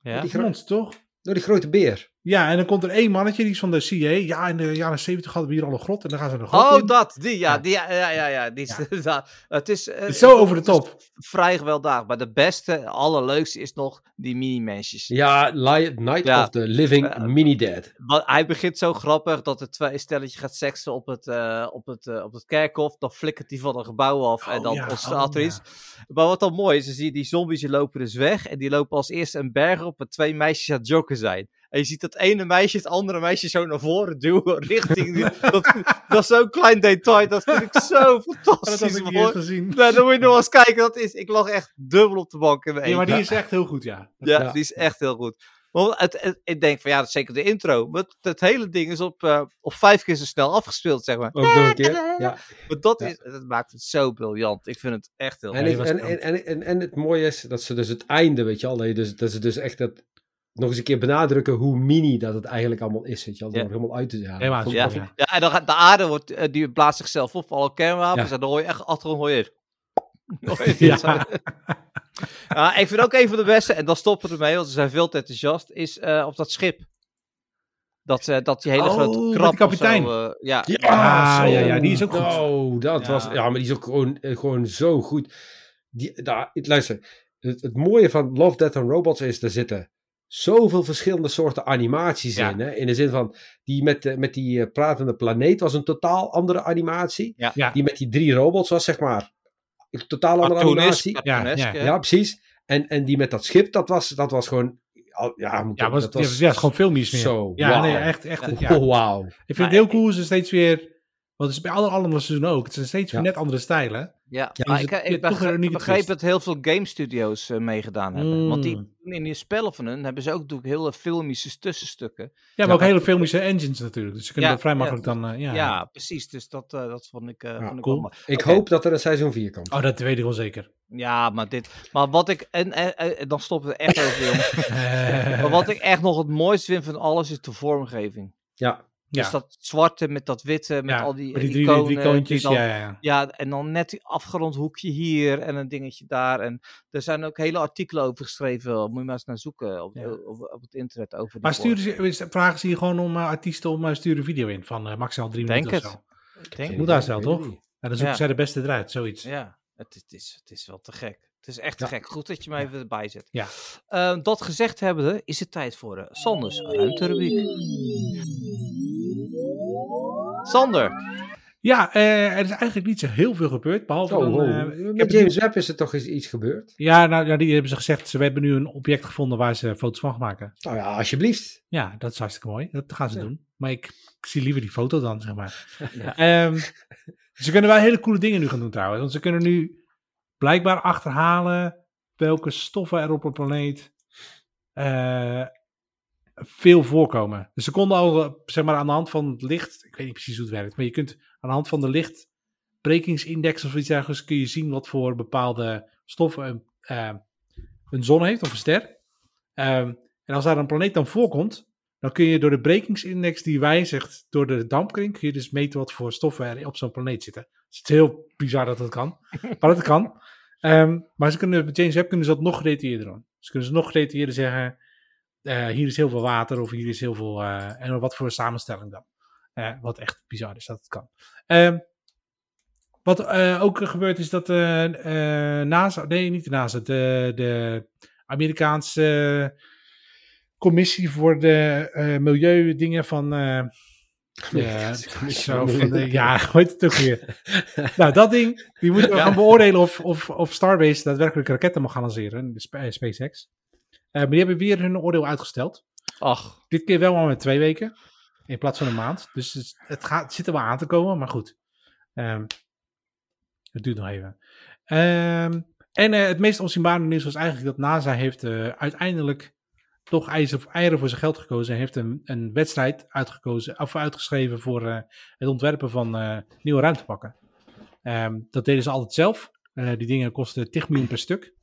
Ja? Die monster, toch? Door die grote beer. Ja, en dan komt er één mannetje, die is van de CIA. Ja, in de jaren 70 hadden we hier al een grot en dan gaan ze een grot Oh, in. dat, die, ja, die, ja, ja, ja, ja, die ja. (laughs) het is, eh, Het is zo over de top. vrij gewelddadig, maar de beste, allerleukste is nog die mini-mensjes. Ja, Night Ja. of the Living Ja. Mini-Dead. Hij begint zo grappig dat het twee stelletje gaat seksen op het, eh, op het, eh, op het kerkhof. Dan flikkert hij van een gebouw af en Oh, dan ja, ontstaat oh, er iets. Maar wat dan mooi is, dan zie je die zombies die lopen dus weg. En die lopen als eerste een berg op en twee meisjes aan het joggen zijn. En je ziet dat ene meisje het andere meisje zo naar voren duwen richting die, dat, dat is zo'n klein detail, dat vind ik zo (laughs) Oh, dat had fantastisch. ik niet eens gezien. Nou, dan moet je nog eens kijken. Dat is, ik lag echt dubbel op de bank in mijn Ja, maar die is echt heel goed, ja. Ja, Ja. die is echt heel goed. Want het, het- ik denk van ja, dat is zeker de intro. Maar het, het hele ding is op, eh, op vijf keer zo snel afgespeeld, zeg maar. Ook nog een keer. (laughs) Ja. Maar dat, Ja. is, dat maakt het zo briljant. Ik vind het echt heel En, leuk. en, en, en, en, en het mooie is dat ze dus het einde, weet je al, dat, je dus, dat ze dus echt dat nog eens een keer benadrukken hoe mini dat het eigenlijk allemaal is, weet je al, door Ja. helemaal uit te ja, ik Ja, ja. ja, en dan gaat de aarde wordt, eh, die blaast zichzelf op, alle kernwapens. Ja. En dan hoor je echt achtergrond hoor je. (laughs) Ja. Ja, (laughs) ik vind ook een van de beste, en dan stoppen we ermee, want ze zijn veel te enthousiast, is eh, op dat schip. Dat, eh, dat die hele Oh, grote krab zo, kapitein. ja, Ja, Ah, zo. ja, ja, die is ook goed. Oh, dat Ja. was, ja, maar die is ook gewoon, gewoon zo goed. Die, daar, luister, het, het mooie van Love, Death and Robots is, er zitten zoveel verschillende soorten animaties Ja. in. Hè? In de zin van, die met, de- met die eh, pratende planeet was een totaal andere animatie. Ja. Ja. Die met die drie robots was zeg maar een totaal andere animatie. Ja, eh. Ja, precies. En, en die met dat schip, dat was, dat was gewoon, ja, moet Ja, was, dat ja, ja, gewoon filmisch meer. Zo, ja, nee, echt, echt. Oh, (laughs) wauw. Ik vind Maar het heel ik- cool hoe ze steeds weer, want het is bij alle andere seizoenen ook, het zijn steeds weer Ja. net andere stijlen. Ja, Ja, maar dus ik, het- begreep, dat heel veel game studios eh, meegedaan hebben. Want die, Mm. in die spellen van hun hebben ze ook natuurlijk hele filmische tussenstukken. Ja, maar Ja, ook maar- hele filmische engines natuurlijk, dus ze kunnen dat vrij ja. makkelijk dan, eh, ja. Ja, precies. Dus dat, eh, dat vond ik, eh Ja, vond ik cool. wel mooi. Ik hoop dat er een seizoen 4 komt. Oh, dat weet ik wel zeker. Ja, maar dit... Maar wat ik... En, en, en dan stoppen we echt over, jongens. Eh, (laughs) Maar wat ik echt nog het mooiste vind van alles is de vormgeving. Ja, ja. Dus dat zwarte met dat witte, met ja, al die, iconen. drie dan- ja, ja, ja. Ja, en dan net die afgrondhoekje hier en een dingetje daar. En er zijn ook hele artikelen over geschreven. Moet je maar eens naar zoeken op, Ja. op, op het internet over die Maar sturen ze, vragen ze hier gewoon om eh, artiesten om uh, sturen video in van eh, maximaal drie Denk minuten of het. zo. Ik denk Moet daar Weet toch? En dan zoeken Ja. zij de beste eruit, zoiets. Ja. Het, het, is, het is wel te gek. Het is echt te Ja. gek. Goed dat je me even erbij zet. Ja. Ehm, dat gezegd hebbende, is het tijd voor uh, Sanders ruimterubriek. Sander, Ja, eh, er is eigenlijk niet zo heel veel gebeurd. Behalve Oh, dan, oh. eh, ik heb Met James Webb is er toch eens iets gebeurd? Ja, nou, ja, die hebben ze gezegd, ze hebben nu een object gevonden waar ze foto's van gaan maken. Nou ja, alsjeblieft. Ja, dat is hartstikke mooi. Dat gaan ze Ja. doen. Maar ik, ik zie liever die foto dan, zeg maar. (laughs) Ja. Ehm, ze kunnen wel hele coole dingen nu gaan doen trouwens. Want ze kunnen nu blijkbaar achterhalen welke stoffen er op een planeet eh, veel voorkomen. Dus ze konden al, eh, zeg maar, aan de hand van het licht, ik weet niet precies hoe het werkt, maar je kunt aan de hand van de lichtbrekingsindex of iets dergelijks, kun je zien wat voor bepaalde stoffen een, eh, een zon heeft of een ster. Ehm, en als daar een planeet dan voorkomt, dan kun je door de brekingsindex die wijzigt door de dampkring, kun je dus meten wat voor stoffen er op zo'n planeet zitten. Dus het is heel bizar dat het kan, (laughs) maar dat kan. Ehm, maar ze kunnen, met James Webb kunnen ze dat nog gedetailleerder doen. Ze kunnen ze nog gedetailleerder zeggen, eh, hier is heel veel water of hier is heel veel, eh, en wat voor samenstelling dan. Eh, wat echt bizar is dat het kan. Ehm, wat ook gebeurt is dat NASA, nee niet de NASA, de, de Amerikaanse commissie voor de milieudingen van, (laughs) ja, zo, van de, ja, heet het ook weer? (laughs) nou, dat ding, die moeten we Ja. gaan beoordelen of, of, of Starbase daadwerkelijk raketten mag gaan lanceren, SpaceX. Eh, maar die hebben weer hun oordeel uitgesteld. ach, Dit keer wel maar met twee weken. In plaats van een maand. Dus het, het, gaat, het zit er wel aan te komen, maar goed. Ehm, het duurt nog even. Ehm, en eh, het meest onzienbare nieuws was eigenlijk dat NASA heeft eh, uiteindelijk toch eieren voor zijn geld gekozen. En heeft een, een wedstrijd uitgekozen, of uitgeschreven voor het ontwerpen van nieuwe ruimtepakken. Ehm, dat deden ze altijd zelf. Die dingen kosten 10 miljoen per stuk.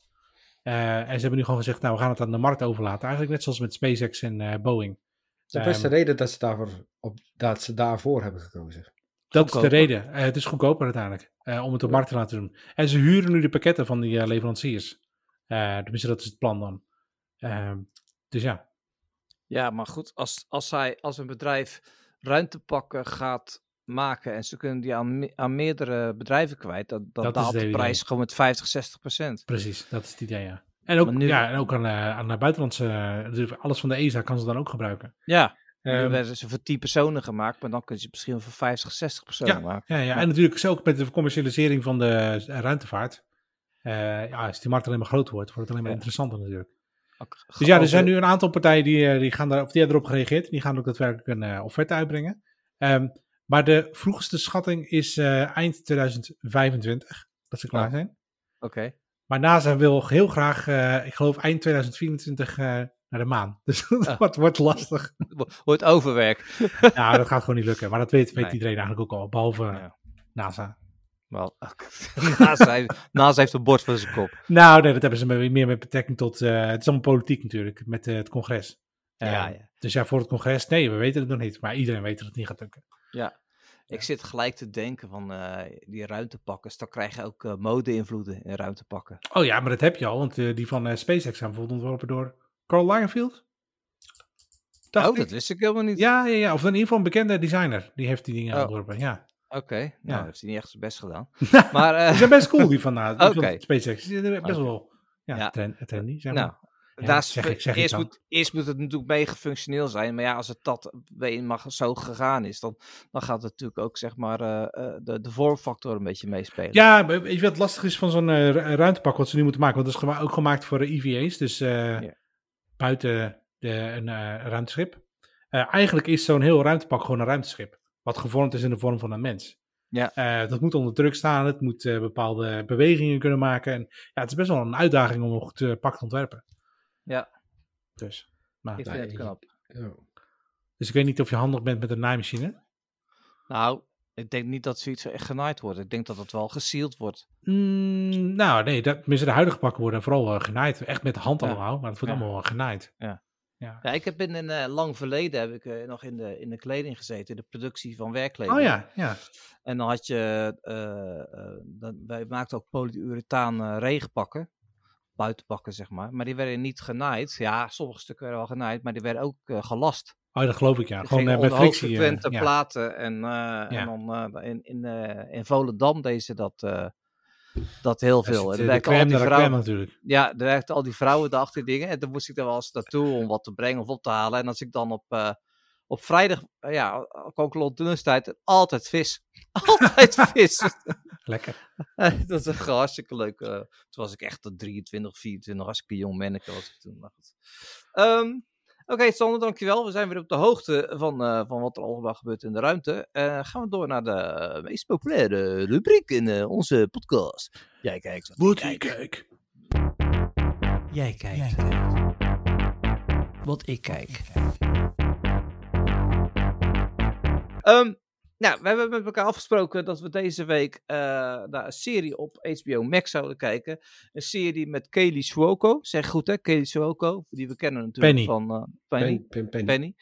Eh, en ze hebben nu gewoon gezegd, nou we gaan het aan de markt overlaten. Eigenlijk net zoals met SpaceX en eh, Boeing. De beste Ehm, reden dat ze, daarvoor op, dat ze daarvoor hebben gekozen. Dat is de reden. Eh, het is goedkoper uiteindelijk. eh, om het op markt te laten doen. En ze huren nu de pakketten van die leveranciers. Eh tenminste, dat is het plan dan. Ehm, dus ja. ja, maar goed, als, als, zij, als een bedrijf ruimtepakken gaat maken en ze kunnen die aan, me- aan meerdere bedrijven kwijt, Dat is daalt het de prijs gewoon met 50, 60 procent. Precies, dat is het idee, ja. En ook, nu- ja, en ook aan, eh, aan de buitenlandse... natuurlijk alles van de ESA kan ze dan ook gebruiken. Ja, nu Ehm, werden ze voor 10 personen gemaakt, maar dan kun je ze misschien voor 50, 60 personen Ja, maken. ja, ja, en natuurlijk is ook met de commercialisering van de eh, ruimtevaart. ja, als die markt alleen maar groter wordt, wordt het alleen maar Ja. interessanter natuurlijk. Dus ja, er zijn nu een aantal partijen die, die, gaan daar, of die hebben erop gereageerd. Die gaan ook daadwerkelijk een offerte uitbrengen. Ehm, maar de vroegste schatting is eh, eind 2025 dat ze klaar Ja. zijn. Oké. Maar NASA wil heel graag, eh, ik geloof eind 2024 eh, naar de maan. (laughs) Dus (laughs) dat Ah. wordt, wordt lastig. Wo- Wordt overwerk. (laughs) ja, dat gaat gewoon niet lukken. Maar dat weet, weet Nee. iedereen eigenlijk ook al, behalve Ja. NASA. Wel, NASA, heeft- NASA heeft een bord voor zijn kop. Nou, nee, dat hebben ze meer met betrekking tot, het is allemaal politiek natuurlijk, met het congres. Ja, ja. Dus ja, voor het congres, nee, we weten het nog niet. Maar iedereen weet dat het niet gaat lukken. Ik zit gelijk te denken van eh, die ruimtepakken. Dan krijg je ook eh, mode-invloeden in ruimtepakken. Oh ja, maar dat heb je al, want eh, die van SpaceX zijn bijvoorbeeld ontworpen door Carl Lagerfeld. Dacht oh, ik. dat wist ik helemaal niet. Ja, ja, ja, of in ieder geval een bekende designer. Die heeft die dingen Oh. ontworpen, ja. Oké, nou Ja. heeft hij niet echt zijn best gedaan. (laughs) maar, Die zijn best cool, die van, uh, die (laughs) Oké. van SpaceX. Die zijn best wel ja, Ja. trend- trendy, zeg maar. nou, Ja, daar is, zeg ik- zeg ik eerst, moet, eerst moet het natuurlijk mega functioneel zijn. Maar ja, als het dat mag zo gegaan is, dan, dan gaat het natuurlijk ook zeg maar eh, eh, de, de vormfactor een beetje meespelen. Ja, maar weet je wat lastig is van zo'n eh, ru- ruimtepak wat ze nu moeten maken? Want dat is ook gemaakt voor de EVA's, dus Ja. buiten de, een ruimteschip. Eigenlijk is zo'n heel ruimtepak gewoon een ruimteschip, wat gevormd is in de vorm van een mens. Ja. Dat moet onder druk staan, het moet bepaalde bewegingen kunnen maken. En ja, het is best wel een uitdaging om een goed pak te ontwerpen. Ja. Dus, maar, ik vind het knap. Ja. dus ik weet niet of je handig bent met een naaimachine. Nou, ik denk niet dat zoiets echt genaaid wordt. Ik denk dat het wel gesealed wordt. Mm, nou, nee, dat, tenminste, de huidige pakken worden vooral eh, genaaid. Echt met de hand Ja. allemaal, maar het wordt Ja. allemaal wel genaaid. Ja. ja. Ja, ik heb in een eh, lang verleden heb ik eh, nog in de, in de kleding gezeten, in de productie van werkkleding. Oh ja, ja. En dan had je, dan, wij maakten ook polyurethaan regenpakken, buitenpakken zeg maar. Maar die werden niet genaaid. Ja, sommige stukken werden wel genaaid, maar die werden ook eh, gelast. Oh, dat geloof ik, ja. Die Gewoon eh, met frictie. eh, ja. platen. En, en dan in, in, in Volendam deden ze dat, Dat heel veel. En de al die de vrouwen, crème natuurlijk. ja, er werkten al die vrouwen daarachter dingen. En dan moest ik er wel eens naartoe om wat te brengen of op te halen. En als ik dan op, op vrijdag, eh, ja, rond lunchtijd, altijd vis. (laughs) altijd vis. (laughs) Lekker. (laughs) dat is hartstikke leuk. eh, toen was ik echt een 23, 24, hartstikke jong manneke was ik toen. Ehm, Oké, Sander, dankjewel. We zijn weer op de hoogte van, eh, van wat er allemaal gebeurt in de ruimte. Eh, gaan we door naar de meest populaire rubriek in onze podcast. Jij kijkt. Wat ik kijk. kijk. Jij kijkt. Wat ik kijk. Ehm, nou, we hebben met elkaar afgesproken dat we deze week eh, naar een serie op HBO Max zouden kijken. Een serie met Kaylee Cuoco. Zeg goed hè, Kaylee Cuoco. Die we kennen natuurlijk Penny. van eh, Penny. Pen, pen, pen. Penny.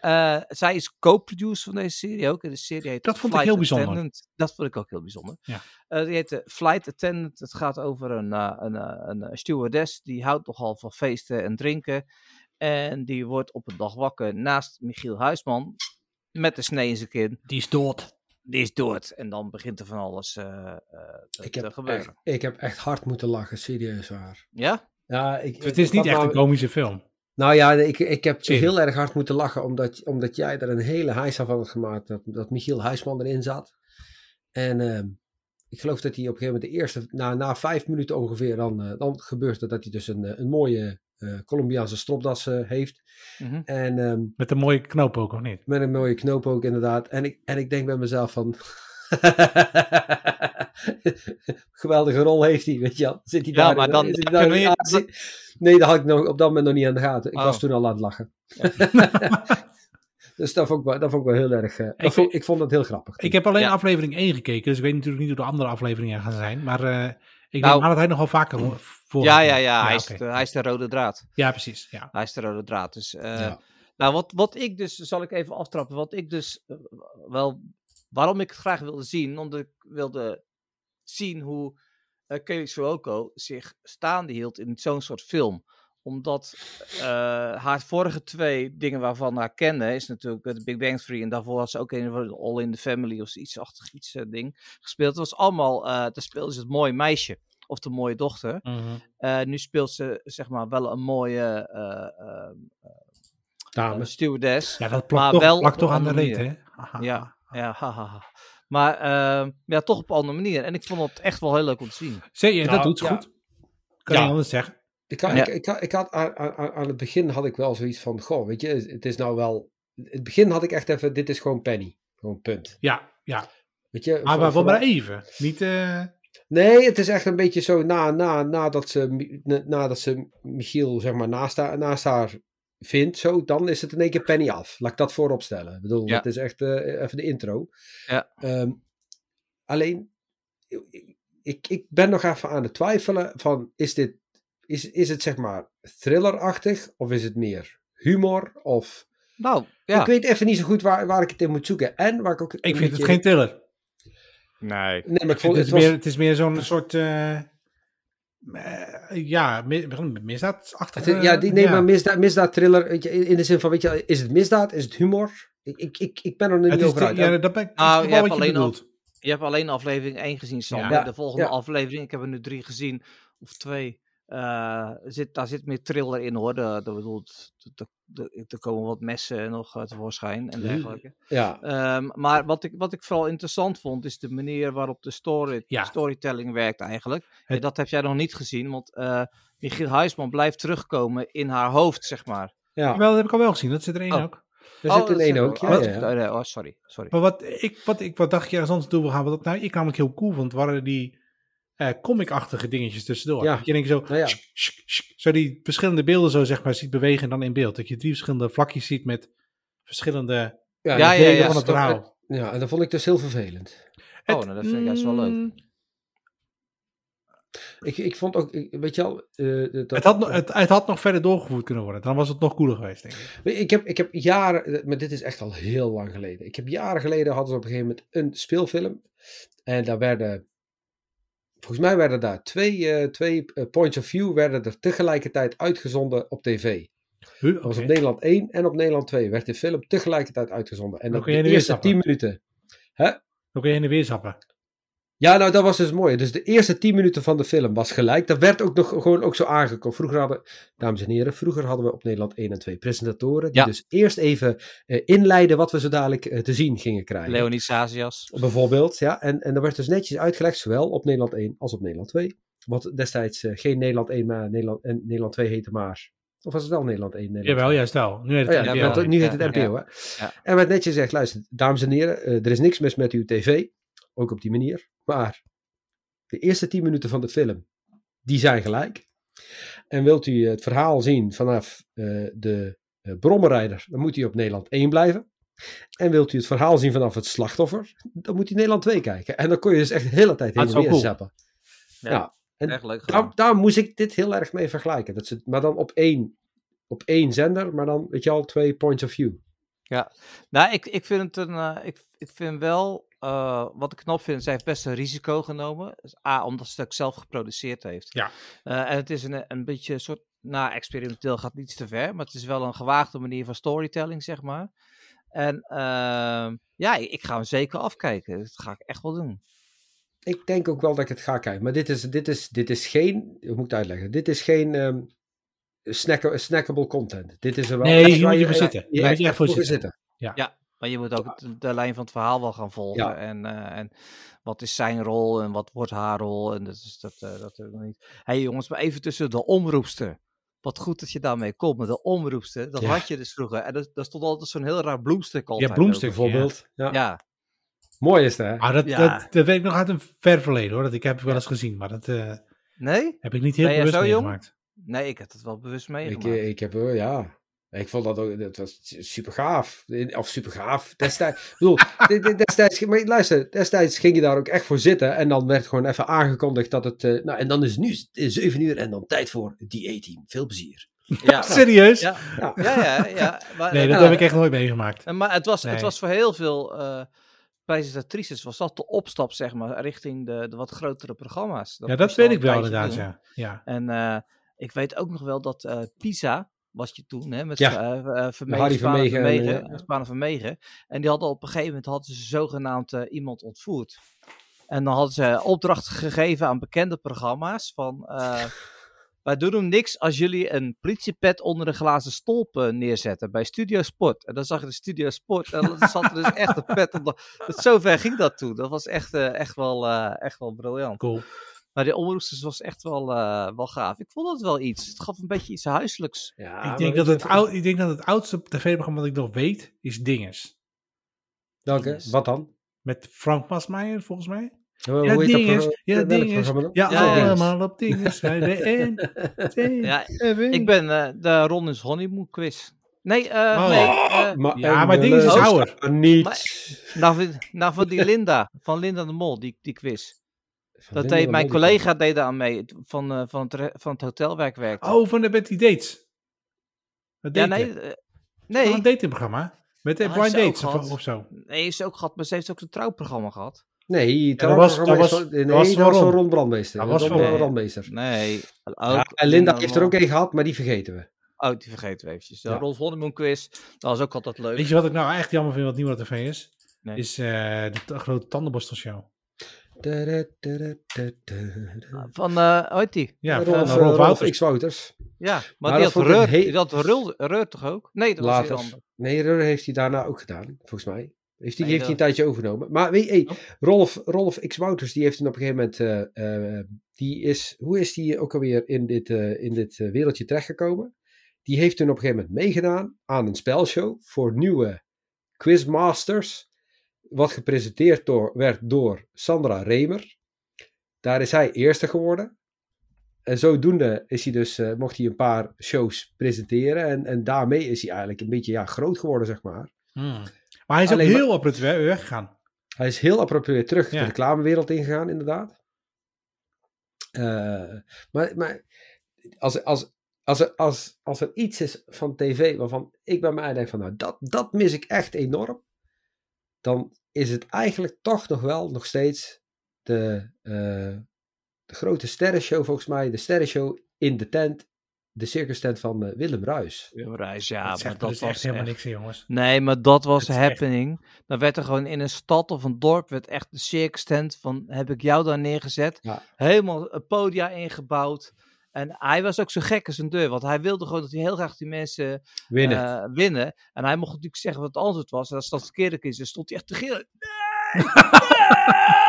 Eh, zij is co-producer van deze serie ook. En de serie heet Dat vond ik Flight heel bijzonder. Attendant. Dat vond ik ook heel bijzonder. Ja. Eh, die heet Flight Attendant. Het gaat over een, eh, een, een, eh, stewardess. Die houdt nogal van feesten en drinken. En die wordt op een dag wakker naast Michiel Huisman. Met de snee in zijn kin. Die is dood. Die is dood. En dan begint er van alles eh, eh, te, Ik te heb, gebeuren. echt, ik heb echt hard moeten lachen, serieus waar. Ja? Ja, ik, Het is ik niet echt een komische film. Nou ja, ik, ik heb heel erg hard moeten lachen, omdat, omdat jij er een hele heisa van had gemaakt, dat, dat Michiel Huisman erin zat. En ehm, ik geloof dat hij op een gegeven moment de eerste, na, na vijf minuten ongeveer, dan, eh, dan gebeurt het dat hij dus een, een mooie Colombiaanse stropdas eh, heeft. Mhm. En ehm, Met een mooie knoop ook, of niet? met een mooie knoop ook inderdaad. En ik, en ik denk bij mezelf van... (laughs) Geweldige rol heeft hij, weet je wel. Zit hij Ja, daar maar dan- daar je- Nee, dat had ik nog, op dat moment nog niet aan de gaten. Ik Oh. was toen al aan het lachen. (laughs) dus dat vond, ik wel, dat vond ik wel heel erg... eh, Ik vond, ik vond dat heel grappig. Ik heb alleen Ja. aflevering 1 gekeken, dus ik weet natuurlijk niet hoe de andere afleveringen gaan zijn. Maar eh, ik Nou- denk dat hij nogal vaker ho- voor. Ja, ja, ja. hij, is de, hij is de rode draad. ja, precies. Ja. Hij is de rode draad. Dus, eh, Ja. Nou, wat, wat ik dus, zal ik even aftrappen. Wat ik dus eh, wel, waarom ik het graag wilde zien, omdat ik wilde zien hoe uh, Kelly Cuoco zich staande hield in zo'n soort film. Omdat eh, haar vorige twee dingen waarvan we haar kennen, is natuurlijk eh, The Big Bang Theory. En daarvoor had ze ook een van All in the Family of iets achtig iets eh, ding gespeeld. Het was allemaal, eh daar speelde ze het mooie meisje. Of de mooie dochter. Mhm. Eh, nu speelt ze zeg maar wel een mooie eh, eh, Dames. stewardess. Ja, dat Maar plakt toch, wel plakt toch aan de reet, hè? Haha. Ja, ja, hahaha. Maar ehm, ja, toch op een andere manier. En ik vond het echt wel heel leuk om te zien. Zie je, dat Nou, doet ze ja. goed. Kan Ja. je anders zeggen. Ik, had, Ja. ik, ik, had- ik had aan, aan, aan het begin had ik wel zoiets van, goh, weet je, het is nou wel... In het begin had ik echt even, dit is gewoon Penny. Gewoon punt. Ja, ja. Weet je, Maar, voor- maar, even. Niet, eh, Nee, het is echt een beetje zo na, na, nadat, ze, na- nadat ze Michiel zeg maar naast haar, naast haar vindt, zo, dan is het in één keer Penny af. Laat ik dat voorop stellen. Ik bedoel, Ja. dat is echt eh, even de intro. Ja. Ehm, alleen, ik- ik, ik ben nog even aan het twijfelen van, is dit, is, is het zeg maar thrillerachtig of is het meer humor of... Nou, ja. Ik weet even niet zo goed waar, waar ik het in moet zoeken. En waar ik ook ik vind het geen thriller. Nee. Nee, maar ik Het vond, het was, meer, het is meer zo'n soort... eh, eh, ja, mi- misdaadachtige... Het is- ja, die, nee, maar misdaad, misdaad thriller, weet je, in de zin van, weet je, is het misdaad, is het humor? Ik, ik, ik, ik ben er niet over uit. ja, dat ben ik ik je hebt alleen al-. Je hebt alleen aflevering 1 gezien. Ja. De volgende Ja. aflevering, ik heb er nu drie gezien, of twee. Eh, zit, daar zit meer thriller in hoor. De, de, bedoel, de- de- de- er komen wat messen nog eh, tevoorschijn en dergelijke. ja, Ehm, maar wat ik, wat ik vooral interessant vond, is de manier waarop de story, Ja. storytelling werkt eigenlijk. Het- En dat heb jij nog niet gezien, want eh Michiel Huisman blijft terugkomen in haar hoofd, zeg maar. ja. Wel, dat heb ik al wel gezien. Dat zit er één Oh. ook. er Oh, zit in dat één zit er ook. Ja, oh, sorry, sorry. Maar wat ik, wat ik wat dacht je ergens anders toe wil gaan, wat dat nou ik namelijk heel cool vond, waren die eh comic-achtige dingetjes tussendoor. Ja. Dat je denkt zo, Nou ja. shk, shk, shk, zo die verschillende beelden zo zeg maar ziet bewegen en dan in beeld. Dat je drie verschillende vlakjes ziet met verschillende Ja, Ja, ja, van het verhaal. Ja, en dat vond ik dus heel vervelend. Oh, nou, dat vind ik juist wel leuk. mm, Ik, ik vond ook, weet je wel... eh, dat, Het had, nog- het, het had nog verder doorgevoerd kunnen worden. Dan was het nog cooler geweest, denk ik. Ik heb, ik heb jaren, maar dit is echt al heel lang geleden. Ik heb jaren geleden hadden ze op een gegeven moment een speelfilm. En daar werden, volgens mij werden daar twee, eh, twee eh, points of view werden er tegelijkertijd uitgezonden op tv. Huh, Dat was op Nederland 1 en op Nederland 2 werd de film tegelijkertijd uitgezonden. En Dan de eerste weer 10 minuten. Dan kun je heen en weer zappen. Ja, nou dat was dus mooi. Dus de eerste 10 minuten van de film was gelijk. Dat werd ook nog gewoon ook zo aangekomen. Vroeger hadden, dames en heren, vroeger hadden we op Nederland 1 en 2 presentatoren. Die Ja. dus eerst even eh, inleiden wat we zo dadelijk eh, te zien gingen krijgen. Leonie Sazias. Bijvoorbeeld, ja. En, en er werd dus netjes uitgelegd, zowel op Nederland 1 als op Nederland 2. Wat destijds eh, geen Nederland 1, maar Nederland, en Nederland 2 heette maar. Of was het wel Nederland 1? Nederland Jawel, 2? juist wel. Nu heet Oh het ja, NPO. want nu heet Ja, het NPO, hè. Ja. En werd netjes gezegd, luister, dames en heren, er is niks mis met uw tv. Ook op die manier. Maar de eerste 10 minuten van de film, die zijn gelijk. En wilt u het verhaal zien vanaf eh, de eh, brommerrijder, dan moet u op Nederland 1 blijven. En wilt u het verhaal zien vanaf het slachtoffer, dan moet u Nederland 2 kijken. En dan kon je dus echt de hele tijd heen Ah, en dat is weer wel zappen. Ja. Ja. En Echt leuk gedaan. daar, daar moest ik dit heel erg mee vergelijken. Dat ze, maar dan op één, op één zender, maar dan, weet je al, twee points of view. Nou, ik, ik vind het een. eh, ik, ik vind wel. Eh, wat ik knap vind, zij heeft best een risico genomen. Dus A, omdat ze het zelf geproduceerd heeft. Ja. Eh, en het is een, een beetje een soort. Nou, experimenteel gaat niet te ver. Maar het is wel een gewaagde manier van storytelling, zeg maar. En ehm, ja, ik, ik ga hem zeker afkijken. Dat ga ik echt wel doen. Ik denk ook wel dat ik het ga kijken. Maar dit is, dit is, dit is geen, hoe moet ik het uitleggen? Dit is geen ehm snack, snackable content. Dit is er wel Nee, hier waar moet je voor zitten. Ja, moet je echt voor voor zitten. Maar je moet ook de lijn van het verhaal wel gaan volgen. Ja. En, eh, en wat is zijn rol en wat wordt haar rol. En dat is dat, eh, dat ook nog niet. Hé hey jongens, maar even tussen de omroepster. Wat goed dat je daarmee komt met de omroepster. Dat Ja. had je dus vroeger. En dat, daar stond altijd zo'n heel raar bloemstuk altijd. ook. bloemstuk. Bijvoorbeeld. Ja. Ja. Mooi is het, hè? Ah, dat, Ja. dat, dat weet ik nog uit een ver verleden hoor. Dat ik heb wel eens gezien, maar dat eh, Nee? heb ik niet heel bewust meegemaakt. Nee, ik heb het wel bewust Ik, meegemaakt. eh, ik heb, ja. Ik vond dat ook, dat was super gaaf. Of super gaaf. Destijds, ik bedoel, (laughs) de- de- destijds, maar luister, destijds ging je daar ook echt voor zitten. En dan werd gewoon even aangekondigd dat het, eh, nou en dan is het nu 7 uur en dan tijd voor die A-team. Veel plezier. ja. (laughs) Serieus? Ja. Ja. ja, ja, ja. (laughs) Maar, Nee, dat eh, heb ik echt nooit meegemaakt. Maar het was, het was voor heel veel eh presentatrices was dat de opstap, zeg maar, richting de, de wat grotere programma's. ja, dat weet ik wel inderdaad, ja. ja. En eh, ik weet ook nog wel dat eh, Pisa was je toen, hè, met Ja. eh, eh, Vermegen, Harry Spaan en Vermegen en, Vermegen, eh, Spaan en Vermegen. En die hadden op een gegeven moment hadden ze zogenaamd iemand ontvoerd. En dan hadden ze opdracht gegeven aan bekende programma's van... (laughs) wij doen hem niks als jullie een politiepet onder de glazen stolp eh, neerzetten bij Studio Sport. En dan zag je de Studio Sport en dan zat er dus echt een pet onder. Dat, (laughs) zover ging dat toen. Dat was echt, echt, wel, echt wel briljant. Cool. Maar die omroepsters was echt wel, eh, wel gaaf. Ik vond dat wel iets. Het gaf een beetje iets huiselijks. Ja, ik, maar denk dat je het oud, ik denk dat het oudste tv-programma dat ik nog weet, is Dinges. Welke? Wat dan? Met Frank Pasmeijer, volgens mij. Hoe Ja, heet dat Dinges. pro- Ja, Dinges. Ja, Ja, ja. allemaal op Dinges. Bij de (laughs) N. Ja, ik ben eh, de Ronnie's Honeymoon quiz. Nee, eh Oh, nee. ja. eh, Maar, Ja, maar Dinges is ouder. Niet. nou, van- nou, van die Linda. Van Linda de Mol, die, die quiz. Dat deed de mijn collega deed daar aan mee. Van, eh, van, het, re- van het hotel waar ik werkte. Oh, van de Betty Dates. Dat ja, nee. eh, Nee. nee. Een datingprogramma. Met de Ah, blind dates of, zo. Nee, is ze ook gehad, maar ze heeft ook een trouwprogramma gehad. Nee, dat was- dat was- van, nee, dat was dat was van Ron. Ron Brandmeester. Dat was Ron van Ron. Brandmeester. Nee. Ook, Ja, en Linda heeft er ook een gehad, maar die vergeten we. Oh, die vergeten we eventjes. De Ja. Rolf Honeymoon quiz. Dat was ook altijd leuk. Weet je wat ik nou echt jammer vind wat niet meer op tv is? Nee. Is eh, de grote tandenborstelshow. Van, eh hoe heet die? Ja, Rolf, van eh, Rolf Wouters. X. Wouters. Ja, maar, dat die had Reur, die had Reur, Reur toch ook? Nee, dat was Later. Nee, Reur heeft hij daarna ook gedaan, volgens mij. Heeft hij, Nee, heeft hij dat- een tijdje overgenomen. Maar weet je, hey, Oh. Rolf, Rolf X. Wouters, die heeft toen op een gegeven moment... eh, eh, die is, hoe is die ook alweer in dit, eh, in dit eh, wereldje terechtgekomen? Die heeft toen op een gegeven moment meegedaan aan een spelshow voor nieuwe quizmasters. Wat gepresenteerd door, werd door Sandra Remer. Daar is hij eerste geworden. En zodoende is hij dus, eh, mocht hij een paar shows presenteren. En, en daarmee is hij eigenlijk een beetje ja, groot geworden, zeg maar. Hmm. Maar hij is Alleen ook heel we- weggegaan. Hij is heel appropriate terug Ja. de reclamewereld ingegaan, inderdaad. Eh, maar maar als, als, als, er, als, als er iets is van tv waarvan ik bij mij denk van, nou, dat, dat mis ik echt enorm. Dan is het eigenlijk toch nog wel nog steeds de, eh, de grote sterrenshow, volgens mij. De sterrenshow in de tent de circus tent van eh, Willem Ruis. Willem Ruijs, ja, dat maar dat dus was echt helemaal echt- niks, jongens. Nee, maar dat was echt- happening. Dan werd er gewoon in een stad of een dorp werd echt de circus tent van heb ik jou daar neergezet. Ja. Helemaal een podia ingebouwd. En hij was ook zo gek als een deur, want hij wilde gewoon dat hij heel graag die mensen Winnen. eh, winnen. En hij mocht natuurlijk zeggen wat het antwoord was. En als dat verkeerd is, dan stond hij echt te gillen.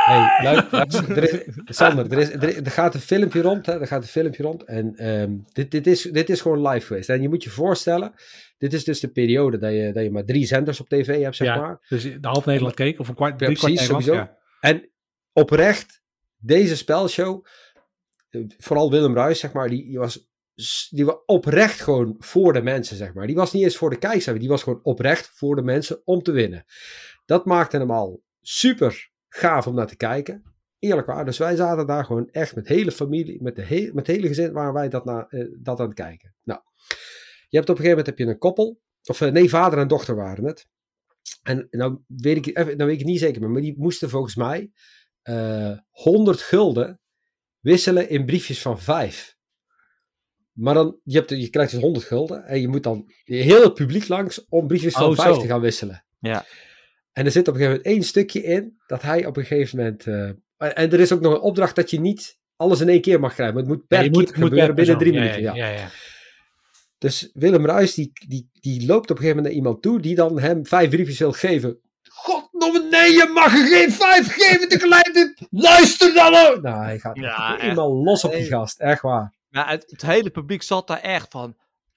Hey, luister, luister, er is, (laughs) Sander, er, is, er, er gaat een filmpje rond. Hè, er gaat een filmpje rond. En ehm, dit, dit, is, dit is gewoon live geweest. En je moet je voorstellen, dit is dus de periode dat je, dat je maar drie zenders op tv hebt, zeg Ja. maar. Dus de half Nederland keek, of een kwart, Ja, drie kwart precies, Nederland. sowieso. Ja. En oprecht, deze spelshow, vooral Willem Ruijs, zeg maar, die, was die was oprecht gewoon voor de mensen, zeg maar. Die was niet eens voor de kijkers, die was gewoon oprecht voor de mensen om te winnen. Dat maakte hem al super gaaf om naar te kijken. Eerlijk waar. Dus wij zaten daar gewoon echt met hele familie, met, de met het hele gezin waren wij dat, na, eh, dat aan het kijken. Nou, je hebt op een gegeven moment heb je een koppel, of eh, nee, vader en dochter waren het. En nou weet ik, even, nou weet ik niet zeker maar die moesten volgens mij eh 100 gulden wisselen in briefjes van 5. Maar dan, je, hebt, je krijgt dus 100 gulden en je moet dan heel het publiek langs om briefjes van Oh, 5 zo. te gaan wisselen. Ja. En er zit op een gegeven moment één stukje in dat hij op een gegeven moment. eh, en er is ook nog een opdracht dat je niet alles in één keer mag krijgen. Maar het moet per Ja, keer moet, moet gebeuren per binnen drie minuten. Ja, Ja, ja. Dus Willem Ruijs die, die, die loopt op een gegeven moment naar iemand toe die dan hem vijf briefjes wil geven. Godnomme, nee, je mag er geen vijf geven tegelijk. Luister dan ook. Nou, hij gaat Ja, helemaal los op die gast. Echt waar. Maar het, het hele publiek zat daar echt van.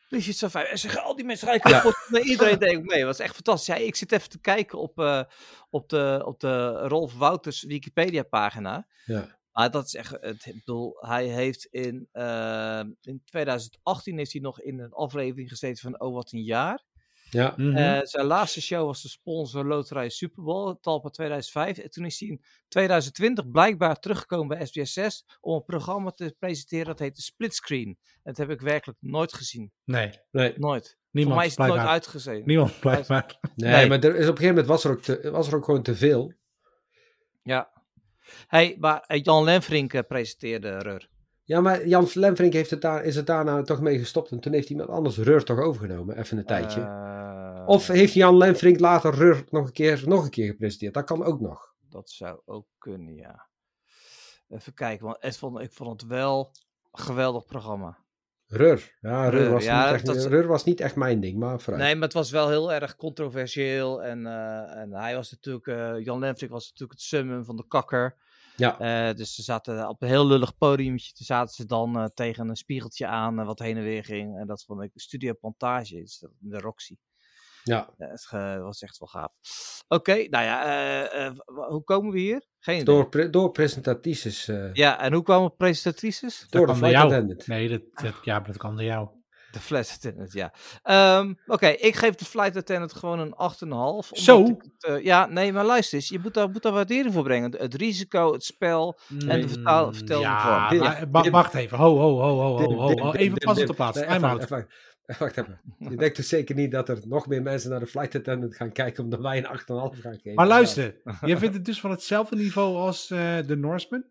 Briefjes van vijf. En ze gaan al die mensen Ja. kapot. Nee, iedereen deed ook mee. Het was echt fantastisch. Ja, ik zit even te kijken op, eh, op, de, op de Rolf Wouters Wikipedia pagina. Ja. Maar dat is echt, het, ik bedoel, hij heeft in, eh, in 2018 heeft hij nog in een aflevering gezeten van Oh Wat Een Jaar. Ja. Mhm. Eh, zijn laatste show was de sponsor Loterij Super Bowl, Talpa 2005. En toen is hij in 2020 blijkbaar teruggekomen bij SBS 6 om een programma te presenteren dat heette Splitscreen. En dat heb ik werkelijk nooit gezien. nee, Nee, Nooit. Voor niemand mij is het nooit uitgezien. Niemand blijkbaar. nee, Nee. maar er is op een gegeven moment was er ook, te, was er ook gewoon te veel. Ja. Hey, maar eh, Jan Lenfrink eh, presenteerde Rur. Ja, maar Jan Lemfrink heeft het daar, is het daarna toch mee gestopt. En toen heeft iemand anders Rur toch overgenomen, even een tijdje. Of heeft Jan Lemfrink later Rur nog een, keer, nog een keer gepresenteerd? Dat kan ook nog. Dat zou ook kunnen, ja. Even kijken, want het vond, ik vond het wel een geweldig programma. Rur. Ja, Rur, Rur, was, ja, niet echt, dat is- Rur was niet echt mijn ding, maar vooruit. Nee, maar het was wel heel erg controversieel. En, eh, en hij was natuurlijk, eh, Jan Lemfrink was natuurlijk het summum van de kakker. Ja, Eh, dus ze zaten op een heel lullig podiumtje. Toen zaten ze dan tegen een spiegeltje aan, wat heen en weer ging. En dat vond ik Studio Plantage, dus dat- de Roxy. Ja. Ja, het was echt wel gaaf. Oké, nou ja, eh, eh, hoe komen we hier? Geen idee. Door, pre- door presentatrices. eh, Ja, en hoe kwamen presentatrices? door de flight jou. attendant. Nee, dat, dat, ja, maar dat kan door jou. De flight attendant, ja. Ehm, Oké, ik geef de flight attendant gewoon een 8,5. omdat Zo? ik het, eh, ja, nee, maar luister eens. Je moet daar, moet daar waardering voor brengen. Het risico, het spel. En de vertaal- Mm, vertelde ja, vorm. maar, wa- wacht even. Ho, ho, ho, ho, ho. Even pas op de plaats. even- even- (laughs) Wacht even. Je (laughs) denkt dus zeker niet dat er nog meer mensen naar de flight attendant gaan kijken omdat wij een 8,5 gaan geven. Maar luister, jij (laughs) vindt het dus van hetzelfde niveau als eh, de Norseman?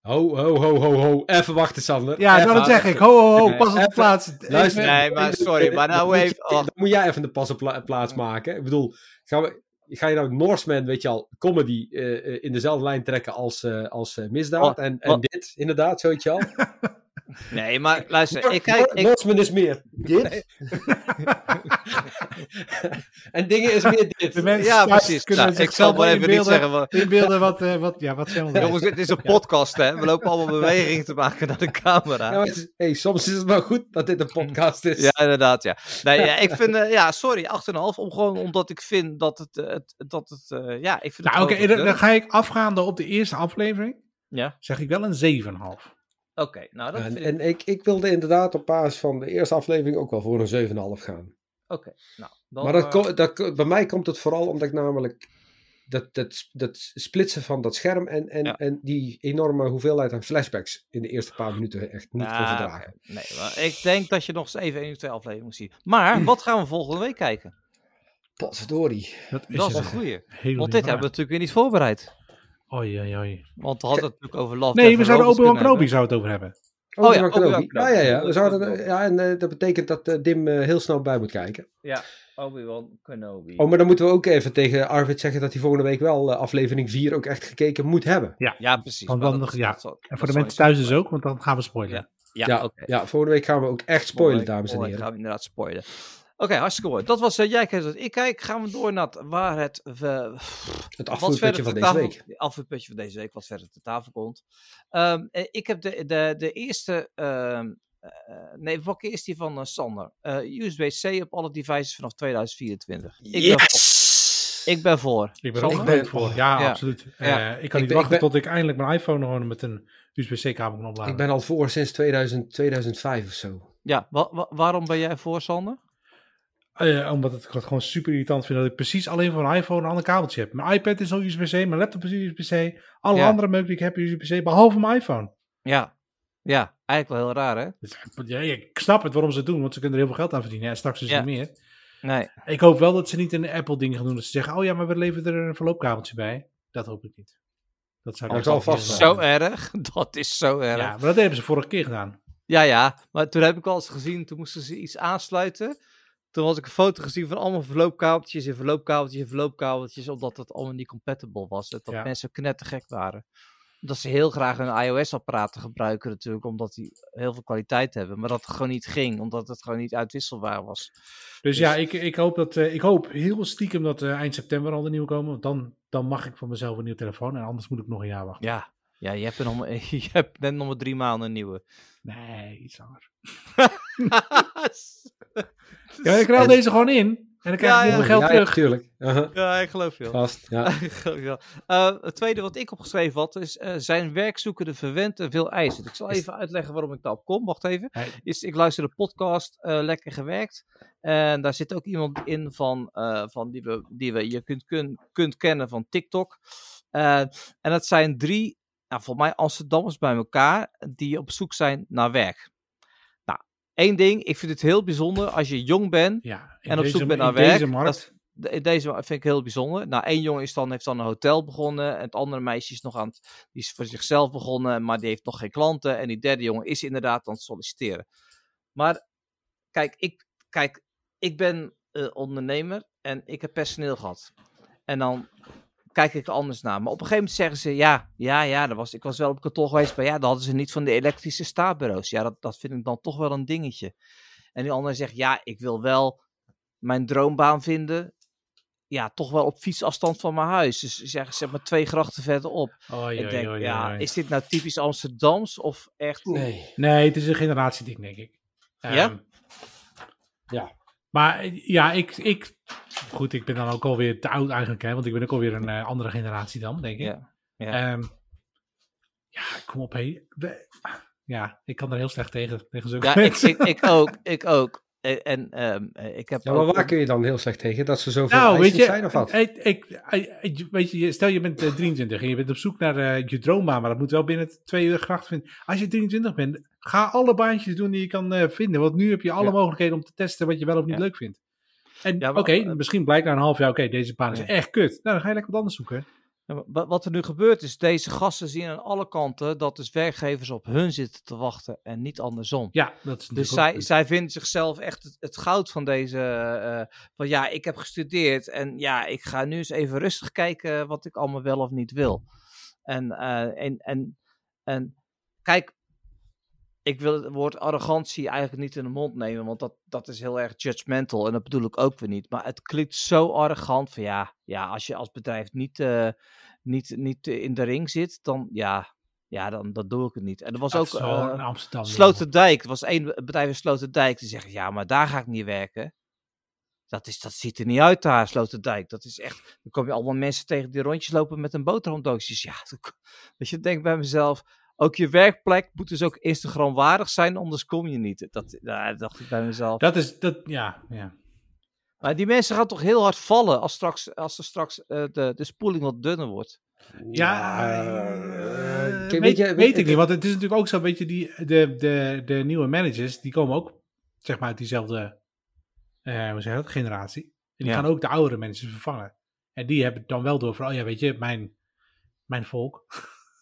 Ho, ho, ho, ho, ho. Even wachten, Sander. Ja, Even- dat zeg ik. Ho, ho, ho, pas op de even- plaats. Luister. Nee, maar sorry, maar nou Dan moet je- even... oh, Dan moet jij even de pas op pla- plaats maken. Ik bedoel, gaan we, ga je nou Norseman, weet je al, comedy eh, eh, in dezelfde lijn trekken als, eh, als misdaad? Oh, en, en oh. dit, inderdaad, zo weet je al. Nee, maar luister. Ik kijk... Ik, Norseman is meer dit. (laughs) en dingen is meer dit. De mensen ja, precies. kunnen Nou, ik zal maar even niet zeggen... Wat, Inbeelden wat, eh, wat, ja, wat zijn we jongens, dit is een podcast, hè. We lopen allemaal (laughs) bewegingen te maken naar de camera. Ja, is- hey, soms is het wel goed dat dit een podcast is. Ja, inderdaad, ja. Nee, ja, ik (laughs) vind, eh, ja, sorry, 8,5. Om, gewoon omdat ik vind dat het, eh, het, dat het eh, ja, ik vind het Nou, oké, dan ga ik afgaande op de eerste aflevering. Ja, Zeg ik wel een 7,5. Oké. nou, dat En, ik... en ik, ik wilde inderdaad op basis van de eerste aflevering ook wel voor een 7,5 gaan. Oké, nou. Dan, maar dat, eh, dat, bij mij komt het vooral omdat ik namelijk dat, dat, dat splitsen van dat scherm en, en, Ja. en die enorme hoeveelheid aan flashbacks in de eerste paar minuten echt niet kon nou, verdragen. Nee, maar ik denk dat je nog eens even één of twee afleveringen moet zien. Maar, wat gaan we volgende week kijken? Potverdorie. Dat is, Dat is een goeie. Want dit hebben we natuurlijk weer niet voorbereid. Oei, oei, oei. Want we hadden het natuurlijk over Love, Nee, we zouden Obi-Wan Kenobi zou het over hebben. Oh ja, Obi-Wan Kenobi. Ja, Kenobi. ja, ja. We zouden, ja en eh, dat betekent dat eh, Dim eh, heel snel bij moet kijken. Ja, Obi-Wan Kenobi. Oh, maar dan moeten we ook even tegen Arvid zeggen dat hij volgende week wel aflevering 4 ook echt gekeken moet hebben. Ja, precies. Want dan dat- nog- ja. dat En voor de mensen thuis dus ook, want dan gaan we spoilen. Ja, Ja, ja, volgende week gaan we ook echt spoilen, dames en heren. gaan we inderdaad spoilen. Oké, hartstikke mooi. Dat was uh, Jij kijkt wat ik kijk. Gaan we door naar het, waar het... Uh, Het wat afvoerputje verder van deze tafel, week. Het afvoerputje van deze week, wat verder te tafel komt. Um, ik heb de, de, de eerste... Uh, nee, welke is die van uh, Sander? USB-C op alle devices vanaf 2024. Ik yes! Ben ik ben voor. Ik ben Sander? ook ben voor. Ja, ja. absoluut. Ja. Uh, ik kan ik niet ben, wachten ben, tot ik eindelijk mijn iPhone gewoon met een USB-C-kabel kan opladen. Ik ben al voor sinds 2000, 2005 of zo. Ja, wa wa waarom ben jij voor, Sander? Uh, omdat ik het gewoon super irritant vind dat ik precies alleen voor een iPhone een ander kabeltje heb. Mijn iPad is al USB-C, mijn laptop is USB-C. Alle ja. andere meuk die ik heb is USB-C, behalve mijn iPhone. Ja, ja, eigenlijk wel heel raar, hè? Dus, ja, ik snap het waarom ze het doen, want ze kunnen er heel veel geld aan verdienen. En straks is ja. het niet meer. Nee. Ik hoop wel dat ze niet een Apple-ding gaan doen. Dat ze zeggen, oh ja, maar we leveren er een verloopkabeltje bij. Dat hoop ik niet. Dat zou dat zal vast Zo erg. (laughs) Dat is zo erg. Ja, maar dat hebben ze vorige keer gedaan. Ja, ja. Maar toen heb ik al eens gezien, toen moesten ze iets aansluiten. Toen had ik een foto gezien van allemaal verloopkabeltjes en verloopkabeltjes en verloopkabeltjes. Omdat het allemaal niet compatible was. Dat ja. mensen knettergek waren. Dat ze heel graag hun iOS-apparaten gebruiken natuurlijk, omdat die heel veel kwaliteit hebben. Maar dat het gewoon niet ging, omdat het gewoon niet uitwisselbaar was. Dus, dus ja, ik, ik, hoop dat, uh, ik hoop heel stiekem dat uh, eind september al de nieuwe komen. Want dan, dan mag ik van mezelf een nieuwe telefoon en anders moet ik nog een jaar wachten. Ja, ja je, hebt nog, (laughs) je hebt net nog maar drie maanden een nieuwe. Nee, iets langer. (laughs) (laughs) ja, ik ruil deze gewoon in. En dan krijg ik ja, mijn geld ja, terug. Ja, tuurlijk. Uh -huh. Ja, ik geloof je. Vast, ja. (laughs) uh, het tweede wat ik opgeschreven had is uh, zijn werkzoekende verwend veel eisen. Ik zal even uitleggen waarom ik daarop kom. Wacht even. Hey. Is, ik luister de podcast uh, Lekker Gewerkt. En daar zit ook iemand in van, uh, van die, we, die we je kunt, kun, kunt kennen van TikTok. Uh, en dat zijn drie, nou, volgens mij Amsterdammers bij elkaar, die op zoek zijn naar werk. Eén ding, ik vind het heel bijzonder als je jong bent ja, en op deze, zoek bent naar in werk. Deze markt. Dat, in deze vind ik heel bijzonder. Nou, één jongen is dan, heeft dan een hotel begonnen. En het andere meisje is nog aan het, die is voor zichzelf begonnen, maar die heeft nog geen klanten. En die derde jongen is inderdaad aan het solliciteren. Maar kijk, ik, kijk, ik ben uh, ondernemer en ik heb personeel gehad. En dan kijk ik er anders naar. Maar op een gegeven moment zeggen ze, ja, ja, ja, dat was, ik was wel op kantoor geweest, maar ja, dat hadden ze niet van de elektrische staarbureaus. Ja, dat, dat vind ik dan toch wel een dingetje. En die andere zegt, ja, ik wil wel mijn droombaan vinden, ja, toch wel op fietsafstand van mijn huis. Dus zeg, zeg maar twee grachten verderop. Oh, denk, ja, joi. is dit nou typisch Amsterdams of echt... Nee. Nee, het is een generatieding, denk ik. Ja? Um, ja. Maar ja, ik, ik, goed, ik ben dan ook alweer te oud eigenlijk, hè, want ik ben ook alweer een uh, andere generatie dan, denk ik. Ja, ja. Um, ja kom op, hé. Ja, ik kan er heel slecht tegen, tegen zulke ja. (laughs) Ik, ik, ik ook, ik ook. En um, ik heb ja, maar ook... waar kun je dan heel slecht tegen? Dat ze zoveel nou, weet je, zijn of wat? Ik, ik, ik, weet je, stel je bent uh, 23 en je bent op zoek naar uh, je droombaan, maar dat moet wel binnen twee uur gracht vinden. Als je 23 bent, ga alle baantjes doen die je kan uh, vinden, want nu heb je alle ja. mogelijkheden om te testen wat je wel of niet ja. leuk vindt. En ja, oké, okay, misschien blijkt na een half jaar, oké, okay, deze baan is echt kut. Nou, dan ga je lekker wat anders zoeken. Wat er nu gebeurt is, deze gasten zien aan alle kanten dat dus werkgevers op hun zitten te wachten en niet andersom. Ja, dat is Dus zij, zij vinden zichzelf echt het, het goud van deze, uh, van ja, ik heb gestudeerd en ja, ik ga nu eens even rustig kijken wat ik allemaal wel of niet wil. En, uh, en, en, en kijk, ik wil het woord arrogantie eigenlijk niet in de mond nemen, want dat, dat is heel erg judgmental en dat bedoel ik ook weer niet. Maar het klinkt zo arrogant van ja, ja als je als bedrijf niet, uh, niet, niet in de ring zit, dan ja, ja dan, dan doe ik het niet. En er was dat ook uh, in Amsterdam. Sloterdijk, er was één bedrijf in Sloterdijk die zegt ja, maar daar ga ik niet werken. Dat, is, dat ziet er niet uit daar, Sloterdijk. Dat is echt, dan kom je allemaal mensen tegen die rondjes lopen met een boterhamdoosjes. Ja, (laughs) dat je denkt bij mezelf, ook je werkplek moet dus ook Instagram waardig zijn, anders kom je niet. Dat, dat dacht ik bij mezelf. Dat is, dat, ja, ja. Maar die mensen gaan toch heel hard vallen als, straks, als er straks uh, de, de spoeling wat dunner wordt. Ja, uh, weet, weet, je, weet ik niet, want het is natuurlijk ook zo, weet je, die, de, de, de nieuwe managers, die komen ook, zeg maar, uit diezelfde, uh, hoe zeg je dat, generatie. En die ja. gaan ook de oudere managers vervangen. En die hebben dan wel door van, oh ja, weet je, mijn, mijn volk,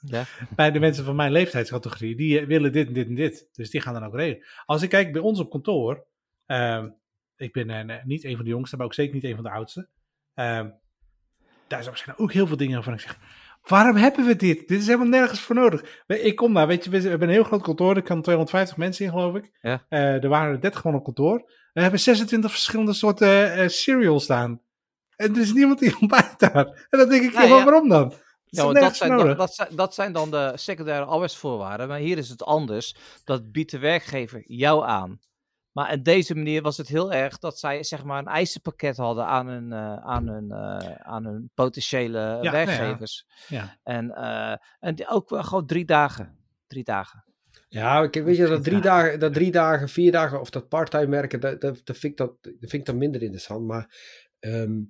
Ja. bij de mensen van mijn leeftijdscategorie, die eh, willen dit en dit en dit. Dus die gaan dan ook regelen. Als ik kijk bij ons op kantoor, ehm, ik ben eh, niet een van de jongsten, maar ook zeker niet een van de oudsten. Ehm, daar zijn waarschijnlijk ook heel veel dingen waarvan ik zeg, waarom hebben we dit? Dit is helemaal nergens voor nodig. Ik kom daar, weet je, we hebben een heel groot kantoor, er kan 250 mensen in geloof ik. Ja. Eh, er waren 30 man op kantoor. We hebben 26 verschillende soorten cereals staan. En er is niemand die (laughs) ontbijt daar. En dan denk ik, Nou ja. waarom dan? Ja, want dat zijn, dat, zijn, dat zijn dan de secundaire arbeidsvoorwaarden. Maar hier is het anders. Dat biedt de werkgever jou aan. Maar op deze manier was het heel erg dat zij zeg maar een eisenpakket hadden aan hun, eh, aan hun, eh, aan hun potentiële ja. werkgevers. Ja. En, eh, en die ook wel gewoon drie dagen. Drie dagen. Ja, kijk, weet je, dat drie, Ja. dagen, dat drie dagen, vier dagen of dat parttime werken, dat, dat, dat, vind ik dat, dat vind ik dan minder interessant. Maar ehm,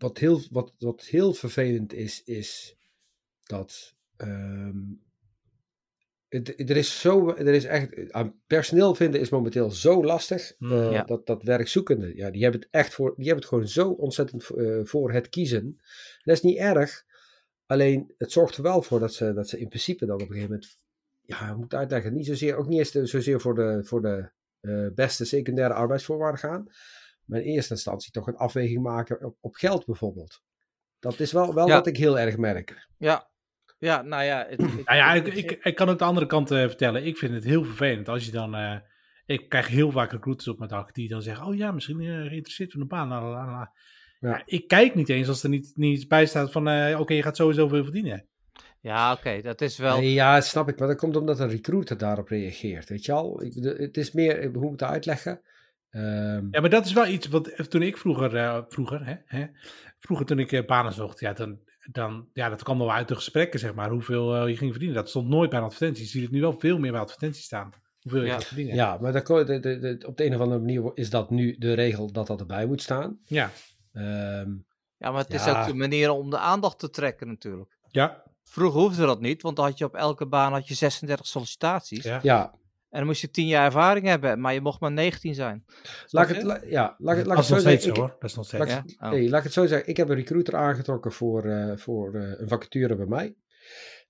wat, heel, wat, wat heel vervelend is, is dat ehm, het, er is zo, er is echt, aan personeel vinden is momenteel zo lastig. Mm, eh, ja. dat, dat werkzoekenden, ja, die hebben het echt voor, die hebben het gewoon zo ontzettend eh, voor het kiezen. Dat is niet erg. Alleen het zorgt er wel voor dat ze, dat ze in principe dan op een gegeven moment ja, ik moet uitleggen, niet zozeer, ook niet eens de- zozeer voor de, voor de eh, beste secundaire arbeidsvoorwaarden gaan, maar in eerste instantie toch een afweging maken op, op geld bijvoorbeeld. Dat is wel, wel Ja. wat ik heel erg merk. Ja, ja nou ja. Het, het- (clears throat) Nou ja, ik, ik, ik kan ook de andere kant eh, vertellen. Ik vind het heel vervelend als je dan... eh, ik krijg heel vaak recruiters op mijn dak die dan zeggen... Oh ja, misschien eh, geïnteresseerd in een baan. la, la, la, la. Ja. Ja, ik kijk niet eens als er niet, niet bij staat van... eh, Oké, je gaat sowieso veel verdienen. ja, oké, dat is wel. Ja, snap ik, maar dat komt omdat een recruiter daarop reageert. Weet je al? Ik, het is meer, hoe moet ik het uitleggen? Ehm, Ja, maar dat is wel iets wat eh, toen ik vroeger... eh, vroeger, hè, hè, vroeger toen ik eh, banen zocht... Ja, dan, dan, ja, dat kwam wel uit de gesprekken, zeg maar. Hoeveel je ging verdienen. Dat stond nooit bij een advertentie. Je ziet het nu wel veel meer bij advertenties staan. Hoeveel je Ja. gaat verdienen. ja, maar dat, ko- de, de, de- op de een of andere manier is dat nu de regel dat dat erbij moet staan. Ja. Ehm, Ja, maar het is Ja. ook de manier om de aandacht te trekken natuurlijk. Ja. Vroeger hoefde dat niet, want dan had je op elke baan had je 36 sollicitaties. ja. ja, En dan moest je 10 jaar ervaring hebben, maar je mocht maar 19 zijn. laat het, la- ja, laat, ik- laat het is zo nog steeds zeggen. zo, Ik- hoor. Dat is nog steeds. Laat ik, Ja? Oh. laat ik het zo zeggen. Ik heb een recruiter aangetrokken voor, eh, voor eh, een vacature bij mij.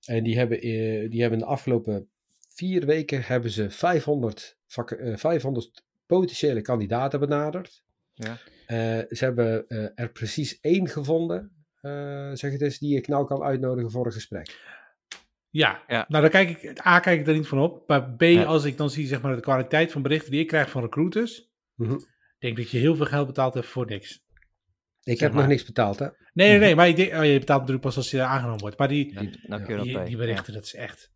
En die hebben, eh, die hebben in de afgelopen vier weken hebben ze 500, vac- eh, 500 potentiële kandidaten benaderd. Ja. Eh, ze hebben eh, er precies één gevonden, eh, zeg het eens, die ik nou kan uitnodigen voor een gesprek. Ja. Ja. nou dan kijk ik, A, kijk ik er niet van op. Maar B, Ja. als ik dan zie zeg maar de kwaliteit van berichten die ik krijg van recruiters, Mhm. denk dat je heel veel geld betaald hebt voor niks. Ik Zeg heb maar. nog niks betaald, hè? Nee, nee, nee, (laughs) maar ik denk, oh, je betaalt natuurlijk pas als je aangenomen wordt. Maar die, Die, dan mee. berichten, dat is echt,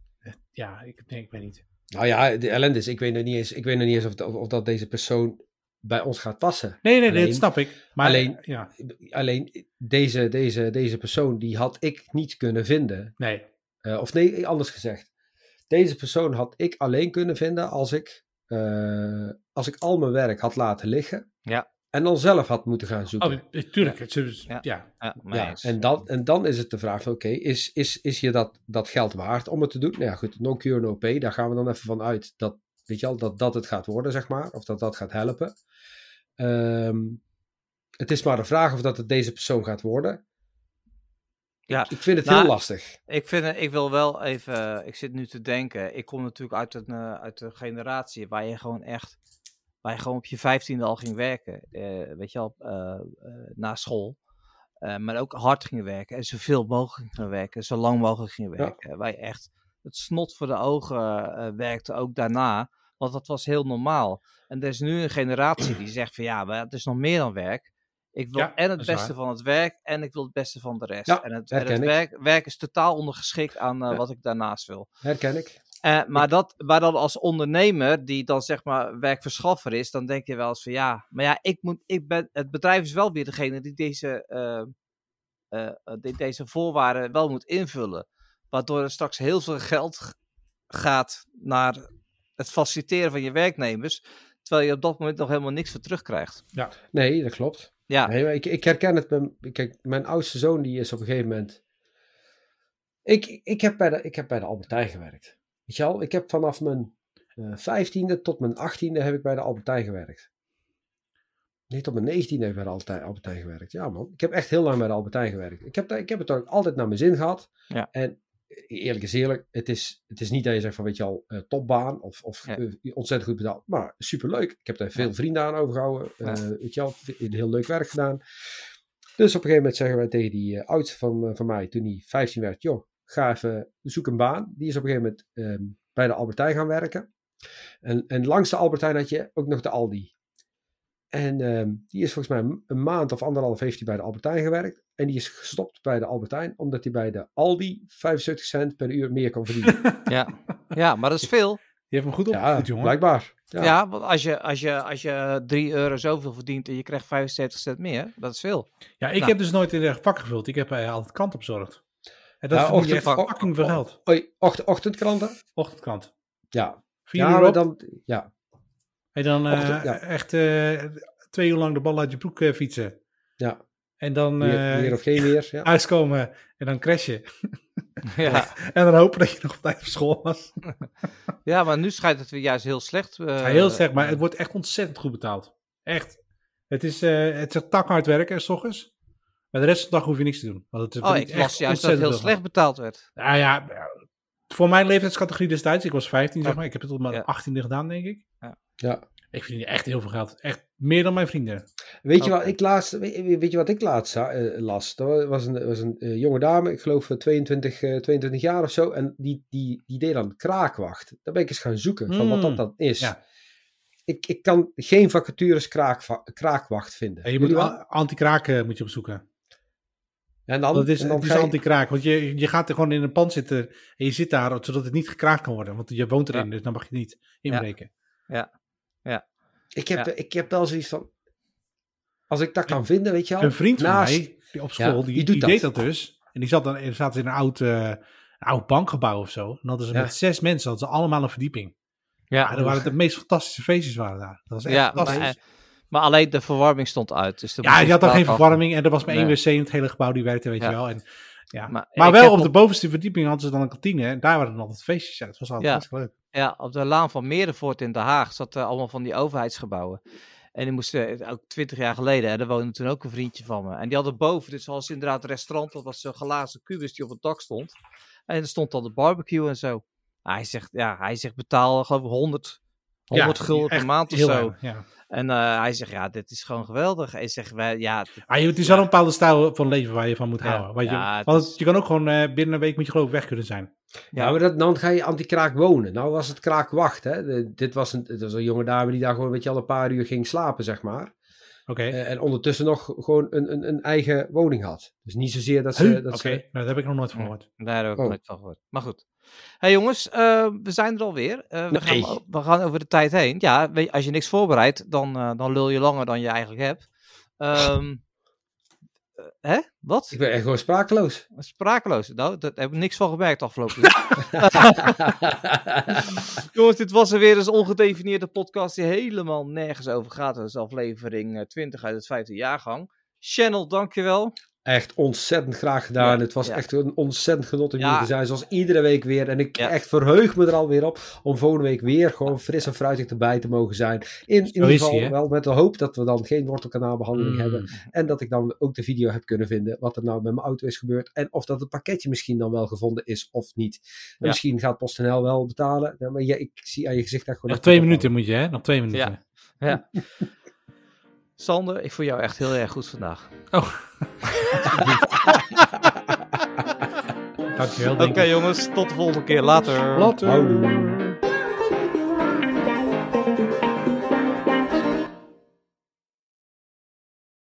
ja, ik denk, ik weet niet. Nou ja, de ellende is, ik weet nog niet eens, ik weet nog niet eens of, of, of dat deze persoon bij ons gaat passen. Nee, nee, nee, Alleen- dat snap ik. Maar alleen- ja, Alleen deze, deze, deze persoon, die had ik niet kunnen vinden nee. Eh, of nee, anders gezegd. Deze persoon had ik alleen kunnen vinden als ik, eh, als ik al mijn werk had laten liggen. Ja. En dan zelf had moeten gaan zoeken. Oh, eh, tuurlijk. het is- Ja. ja. Ja, en, dan, en dan is het de vraag: van, oké, is, is, is je dat, dat geld waard om het te doen? Nou ja, goed, no cure, no pay. Daar gaan we dan even van uit dat, weet je al, dat, dat het gaat worden, zeg maar. Of dat dat gaat helpen. Ehm, het is maar de vraag of dat het deze persoon gaat worden. Ja, Ik vind het Nou, heel lastig. Ik, vind, ik wil wel even, ik zit nu te denken, ik kom natuurlijk uit een, eh, uit een generatie waar je gewoon echt, waar je gewoon op je vijftiende al ging werken, eh, weet je al, eh, na school. Maar ook hard ging werken en zoveel mogelijk ging werken, zo lang mogelijk ging Ja. werken. Waar je echt het snot voor de ogen werkte, ook daarna, want dat was heel normaal. En er is nu een generatie die zegt van ja, het is nog meer dan werk. Ik wil Ja, en het beste waar. van het werk en ik wil het beste van de rest. Ja, en het, en het herken ik. werk, werk is totaal ondergeschikt aan eh, Ja. wat ik daarnaast wil. Herken ik. Eh, maar, dat, maar dan als ondernemer, die dan zeg maar werkverschaffer is, dan denk je wel eens van ja, maar ja, ik moet, ik ben, het bedrijf is wel weer degene die deze, eh, die deze voorwaarden wel moet invullen. Waardoor er straks heel veel geld gaat naar het faciliteren van je werknemers, terwijl je op dat moment nog helemaal niks voor terugkrijgt. Nee, dat klopt. Ja, Nee, ik, ik herken het. Kijk, mijn oudste zoon die is op een gegeven moment. Ik, ik, heb, bij de, ik heb bij de Albertijn gewerkt. Weet je al? Ik heb vanaf mijn vijftiende tot mijn achttiende heb ik bij de Albertijn gewerkt. Nee, tot mijn negentiende heb ik bij de Albertijn, Albertijn gewerkt. Ja man, ik heb echt heel lang bij de Albertijn gewerkt. Ik heb, ik heb het ook altijd naar mijn zin gehad. Ja. En eerlijk is eerlijk, het is, het is niet dat je zegt van weet je al, eh, topbaan of, of Ja. eh, ontzettend goed betaald. Maar superleuk. Ik heb daar veel vrienden aan overgehouden. Ja. eh, weet je al, heel leuk werk gedaan. Dus op een gegeven moment zeggen wij tegen die oudste van, van mij, toen hij 15 werd, joh, ga even, zoek een baan. Die is op een gegeven moment ehm, bij de Albertijn gaan werken. En, en langs de Albertijn had je ook nog de Aldi. En ehm, die is volgens mij een- maand of anderhalf heeft hij bij de Albertijn gewerkt. En die is gestopt bij de Albertijn, omdat hij bij de Aldi 75 cent per uur meer kon verdienen. (laughs) Ja. ja, maar dat is veel. Je hebt hem goed ja, opgevoed, jongen. blijkbaar. Ja, Ja. want als je, als, je, als je 3 euro zoveel verdient en je krijgt 75 cent meer, dat is veel. Ja, ik Nou. heb dus nooit in de vak gevuld. Ik heb eh, altijd kant opzorgd. En dat Ja, verdien je fucking veel geld. Ochtendkranten? Ochtendkrant. Ja. Vier ja, uur maar op. dan, ja. En dan eh, Ochtend, ja. echt eh, twee uur lang de bal uit je broek eh, fietsen. ja. En dan Weer, eh, weer of geen weer. Ja. thuiskomen en dan crashen. (laughs) Ja, En dan hopen dat je nog op tijd op school was. (laughs) ja maar nu schijnt het weer juist heel slecht. eh, Ja, heel slecht, maar het wordt echt ontzettend goed betaald. Echt. Het is, eh het is tak hard werken, s ochtends. Maar de rest van de dag hoef je niks te doen. Want het Oh, ik las echt juist dat het heel slecht betaald werd. Nou ja, voor mijn leeftijdscategorie destijds, ik was 15 zeg maar. Ik heb het tot mijn Ja. 18e gedaan, denk ik. ja. Ik verdien echt heel veel geld. Echt meer dan mijn vrienden. Weet, je wat ik laatst, weet, weet je wat ik laatst eh, las? Dat was een, was een eh, jonge dame, ik geloof eh, 22, eh, 22 jaar of zo. En die, die, die deed dan kraakwacht. Daar ben ik eens gaan zoeken van wat dat Mm, dan is. ja. Ik, ik kan geen vacatures kraakva- kraakwacht vinden. En je moet Jullie wel? a- anti-kraak eh, moet je opzoeken. En dan, Dat is, en dan het is ga je- anti-kraak. Want je, je gaat er gewoon in een pand zitten en je zit daar zodat het niet gekraakt kan worden. Want je woont erin, Ja. dus dan mag je niet inbreken. Ik, heb, Ja. ik heb wel zoiets van... Als ik dat kan vinden, weet je wel. Een vriend van naast- mij die op school, Ja, die, die die, doet deed dat. dat dus. En die zat dan die zaten in een oud, eh, een oud bankgebouw of zo. En hadden ze Ja. met zes mensen hadden ze allemaal een verdieping. Ja, Ja, en dan waren het de meest fantastische feestjes waren daar. Dat was echt ja maar, fantastisch. eh, maar alleen de verwarming stond uit. Dus er ja, je had dan een geen verwarming en er was maar één Nee. wc in het hele gebouw die werkte, weet Ja. je wel. En, ja. Maar wel op de bovenste verdieping hadden ze dan een kantine en daar waren dan altijd feestjes. Ja, dat was altijd Ja. leuk. Ja, op de Laan van Merenvoort in Den Haag zat allemaal van die overheidsgebouwen. En die moesten, eh, ook twintig jaar geleden, hè, daar woonde toen ook een vriendje van me. En die hadden boven, dus was inderdaad een restaurant, dat was zo'n glazen kubus die op het dak stond. En er stond dan de barbecue en zo. Hij zegt, ja, hij zegt betaal geloof ik 100, 100 gulden per maand of zo. ja. En eh, hij zegt, ja, dit is gewoon geweldig. Hij zegt, wij, ja, dit- Maar je, het is wel een bepaalde stijl van leven waar je van moet houden. Ja, je, want je kan ook gewoon eh, binnen een week moet je geloof ik weg kunnen zijn. Ja, maar dat, dan ga je anti-kraak wonen. Nou was het kraakwacht. Hè? De- dit was een, het was een jonge dame die daar gewoon weet je, al een paar uur ging slapen, zeg maar. Oké. Eh, en ondertussen nog gewoon een, een, een eigen woning had. Dus niet zozeer dat ze... Oké, Dat nou, ze dat heb ik nog nooit van gehoord. daar heb ik Oh. nooit van gehoord. Maar goed. hey jongens, eh, we zijn er alweer. Eh we, Nee. gaan, we gaan over de tijd heen. Ja, als je niks voorbereidt, dan, eh, dan lul je langer dan je eigenlijk hebt. Ehm, eh, hè? Wat? ik ben echt gewoon sprakeloos. Sprakeloos. Nou, daar heb ik niks van gemerkt afgelopen uur. (laughs) (laughs) Jongens, dit was er weer eens ongedefinieerde podcast die helemaal nergens over gaat. Dat is aflevering eh, 20 uit het vijfde jaargang. Channel, dankjewel. Echt ontzettend graag gedaan. Ja, het was ja. echt een ontzettend genot om Ja. hier te zijn. Zoals iedere week weer. En ik echt verheug me er alweer op. Om volgende week weer gewoon fris en fruitig erbij te mogen zijn. In, in ieder geval wel met de hoop dat we dan geen wortelkanaalbehandeling Mm. hebben. En dat ik dan ook de video heb kunnen vinden. Wat er nou met mijn auto is gebeurd. En of dat het pakketje misschien dan wel gevonden is of niet. Misschien gaat PostNL wel betalen. Maar ja, ik zie aan je gezicht dat gewoon... Nog twee minuten moet je, hè? Nog twee minuten. Ja. (laughs) Sander, ik vond jou echt heel erg goed vandaag. (laughs) Dankjewel. Oké ik. jongens, tot de volgende keer. Later. Later. Houdoe.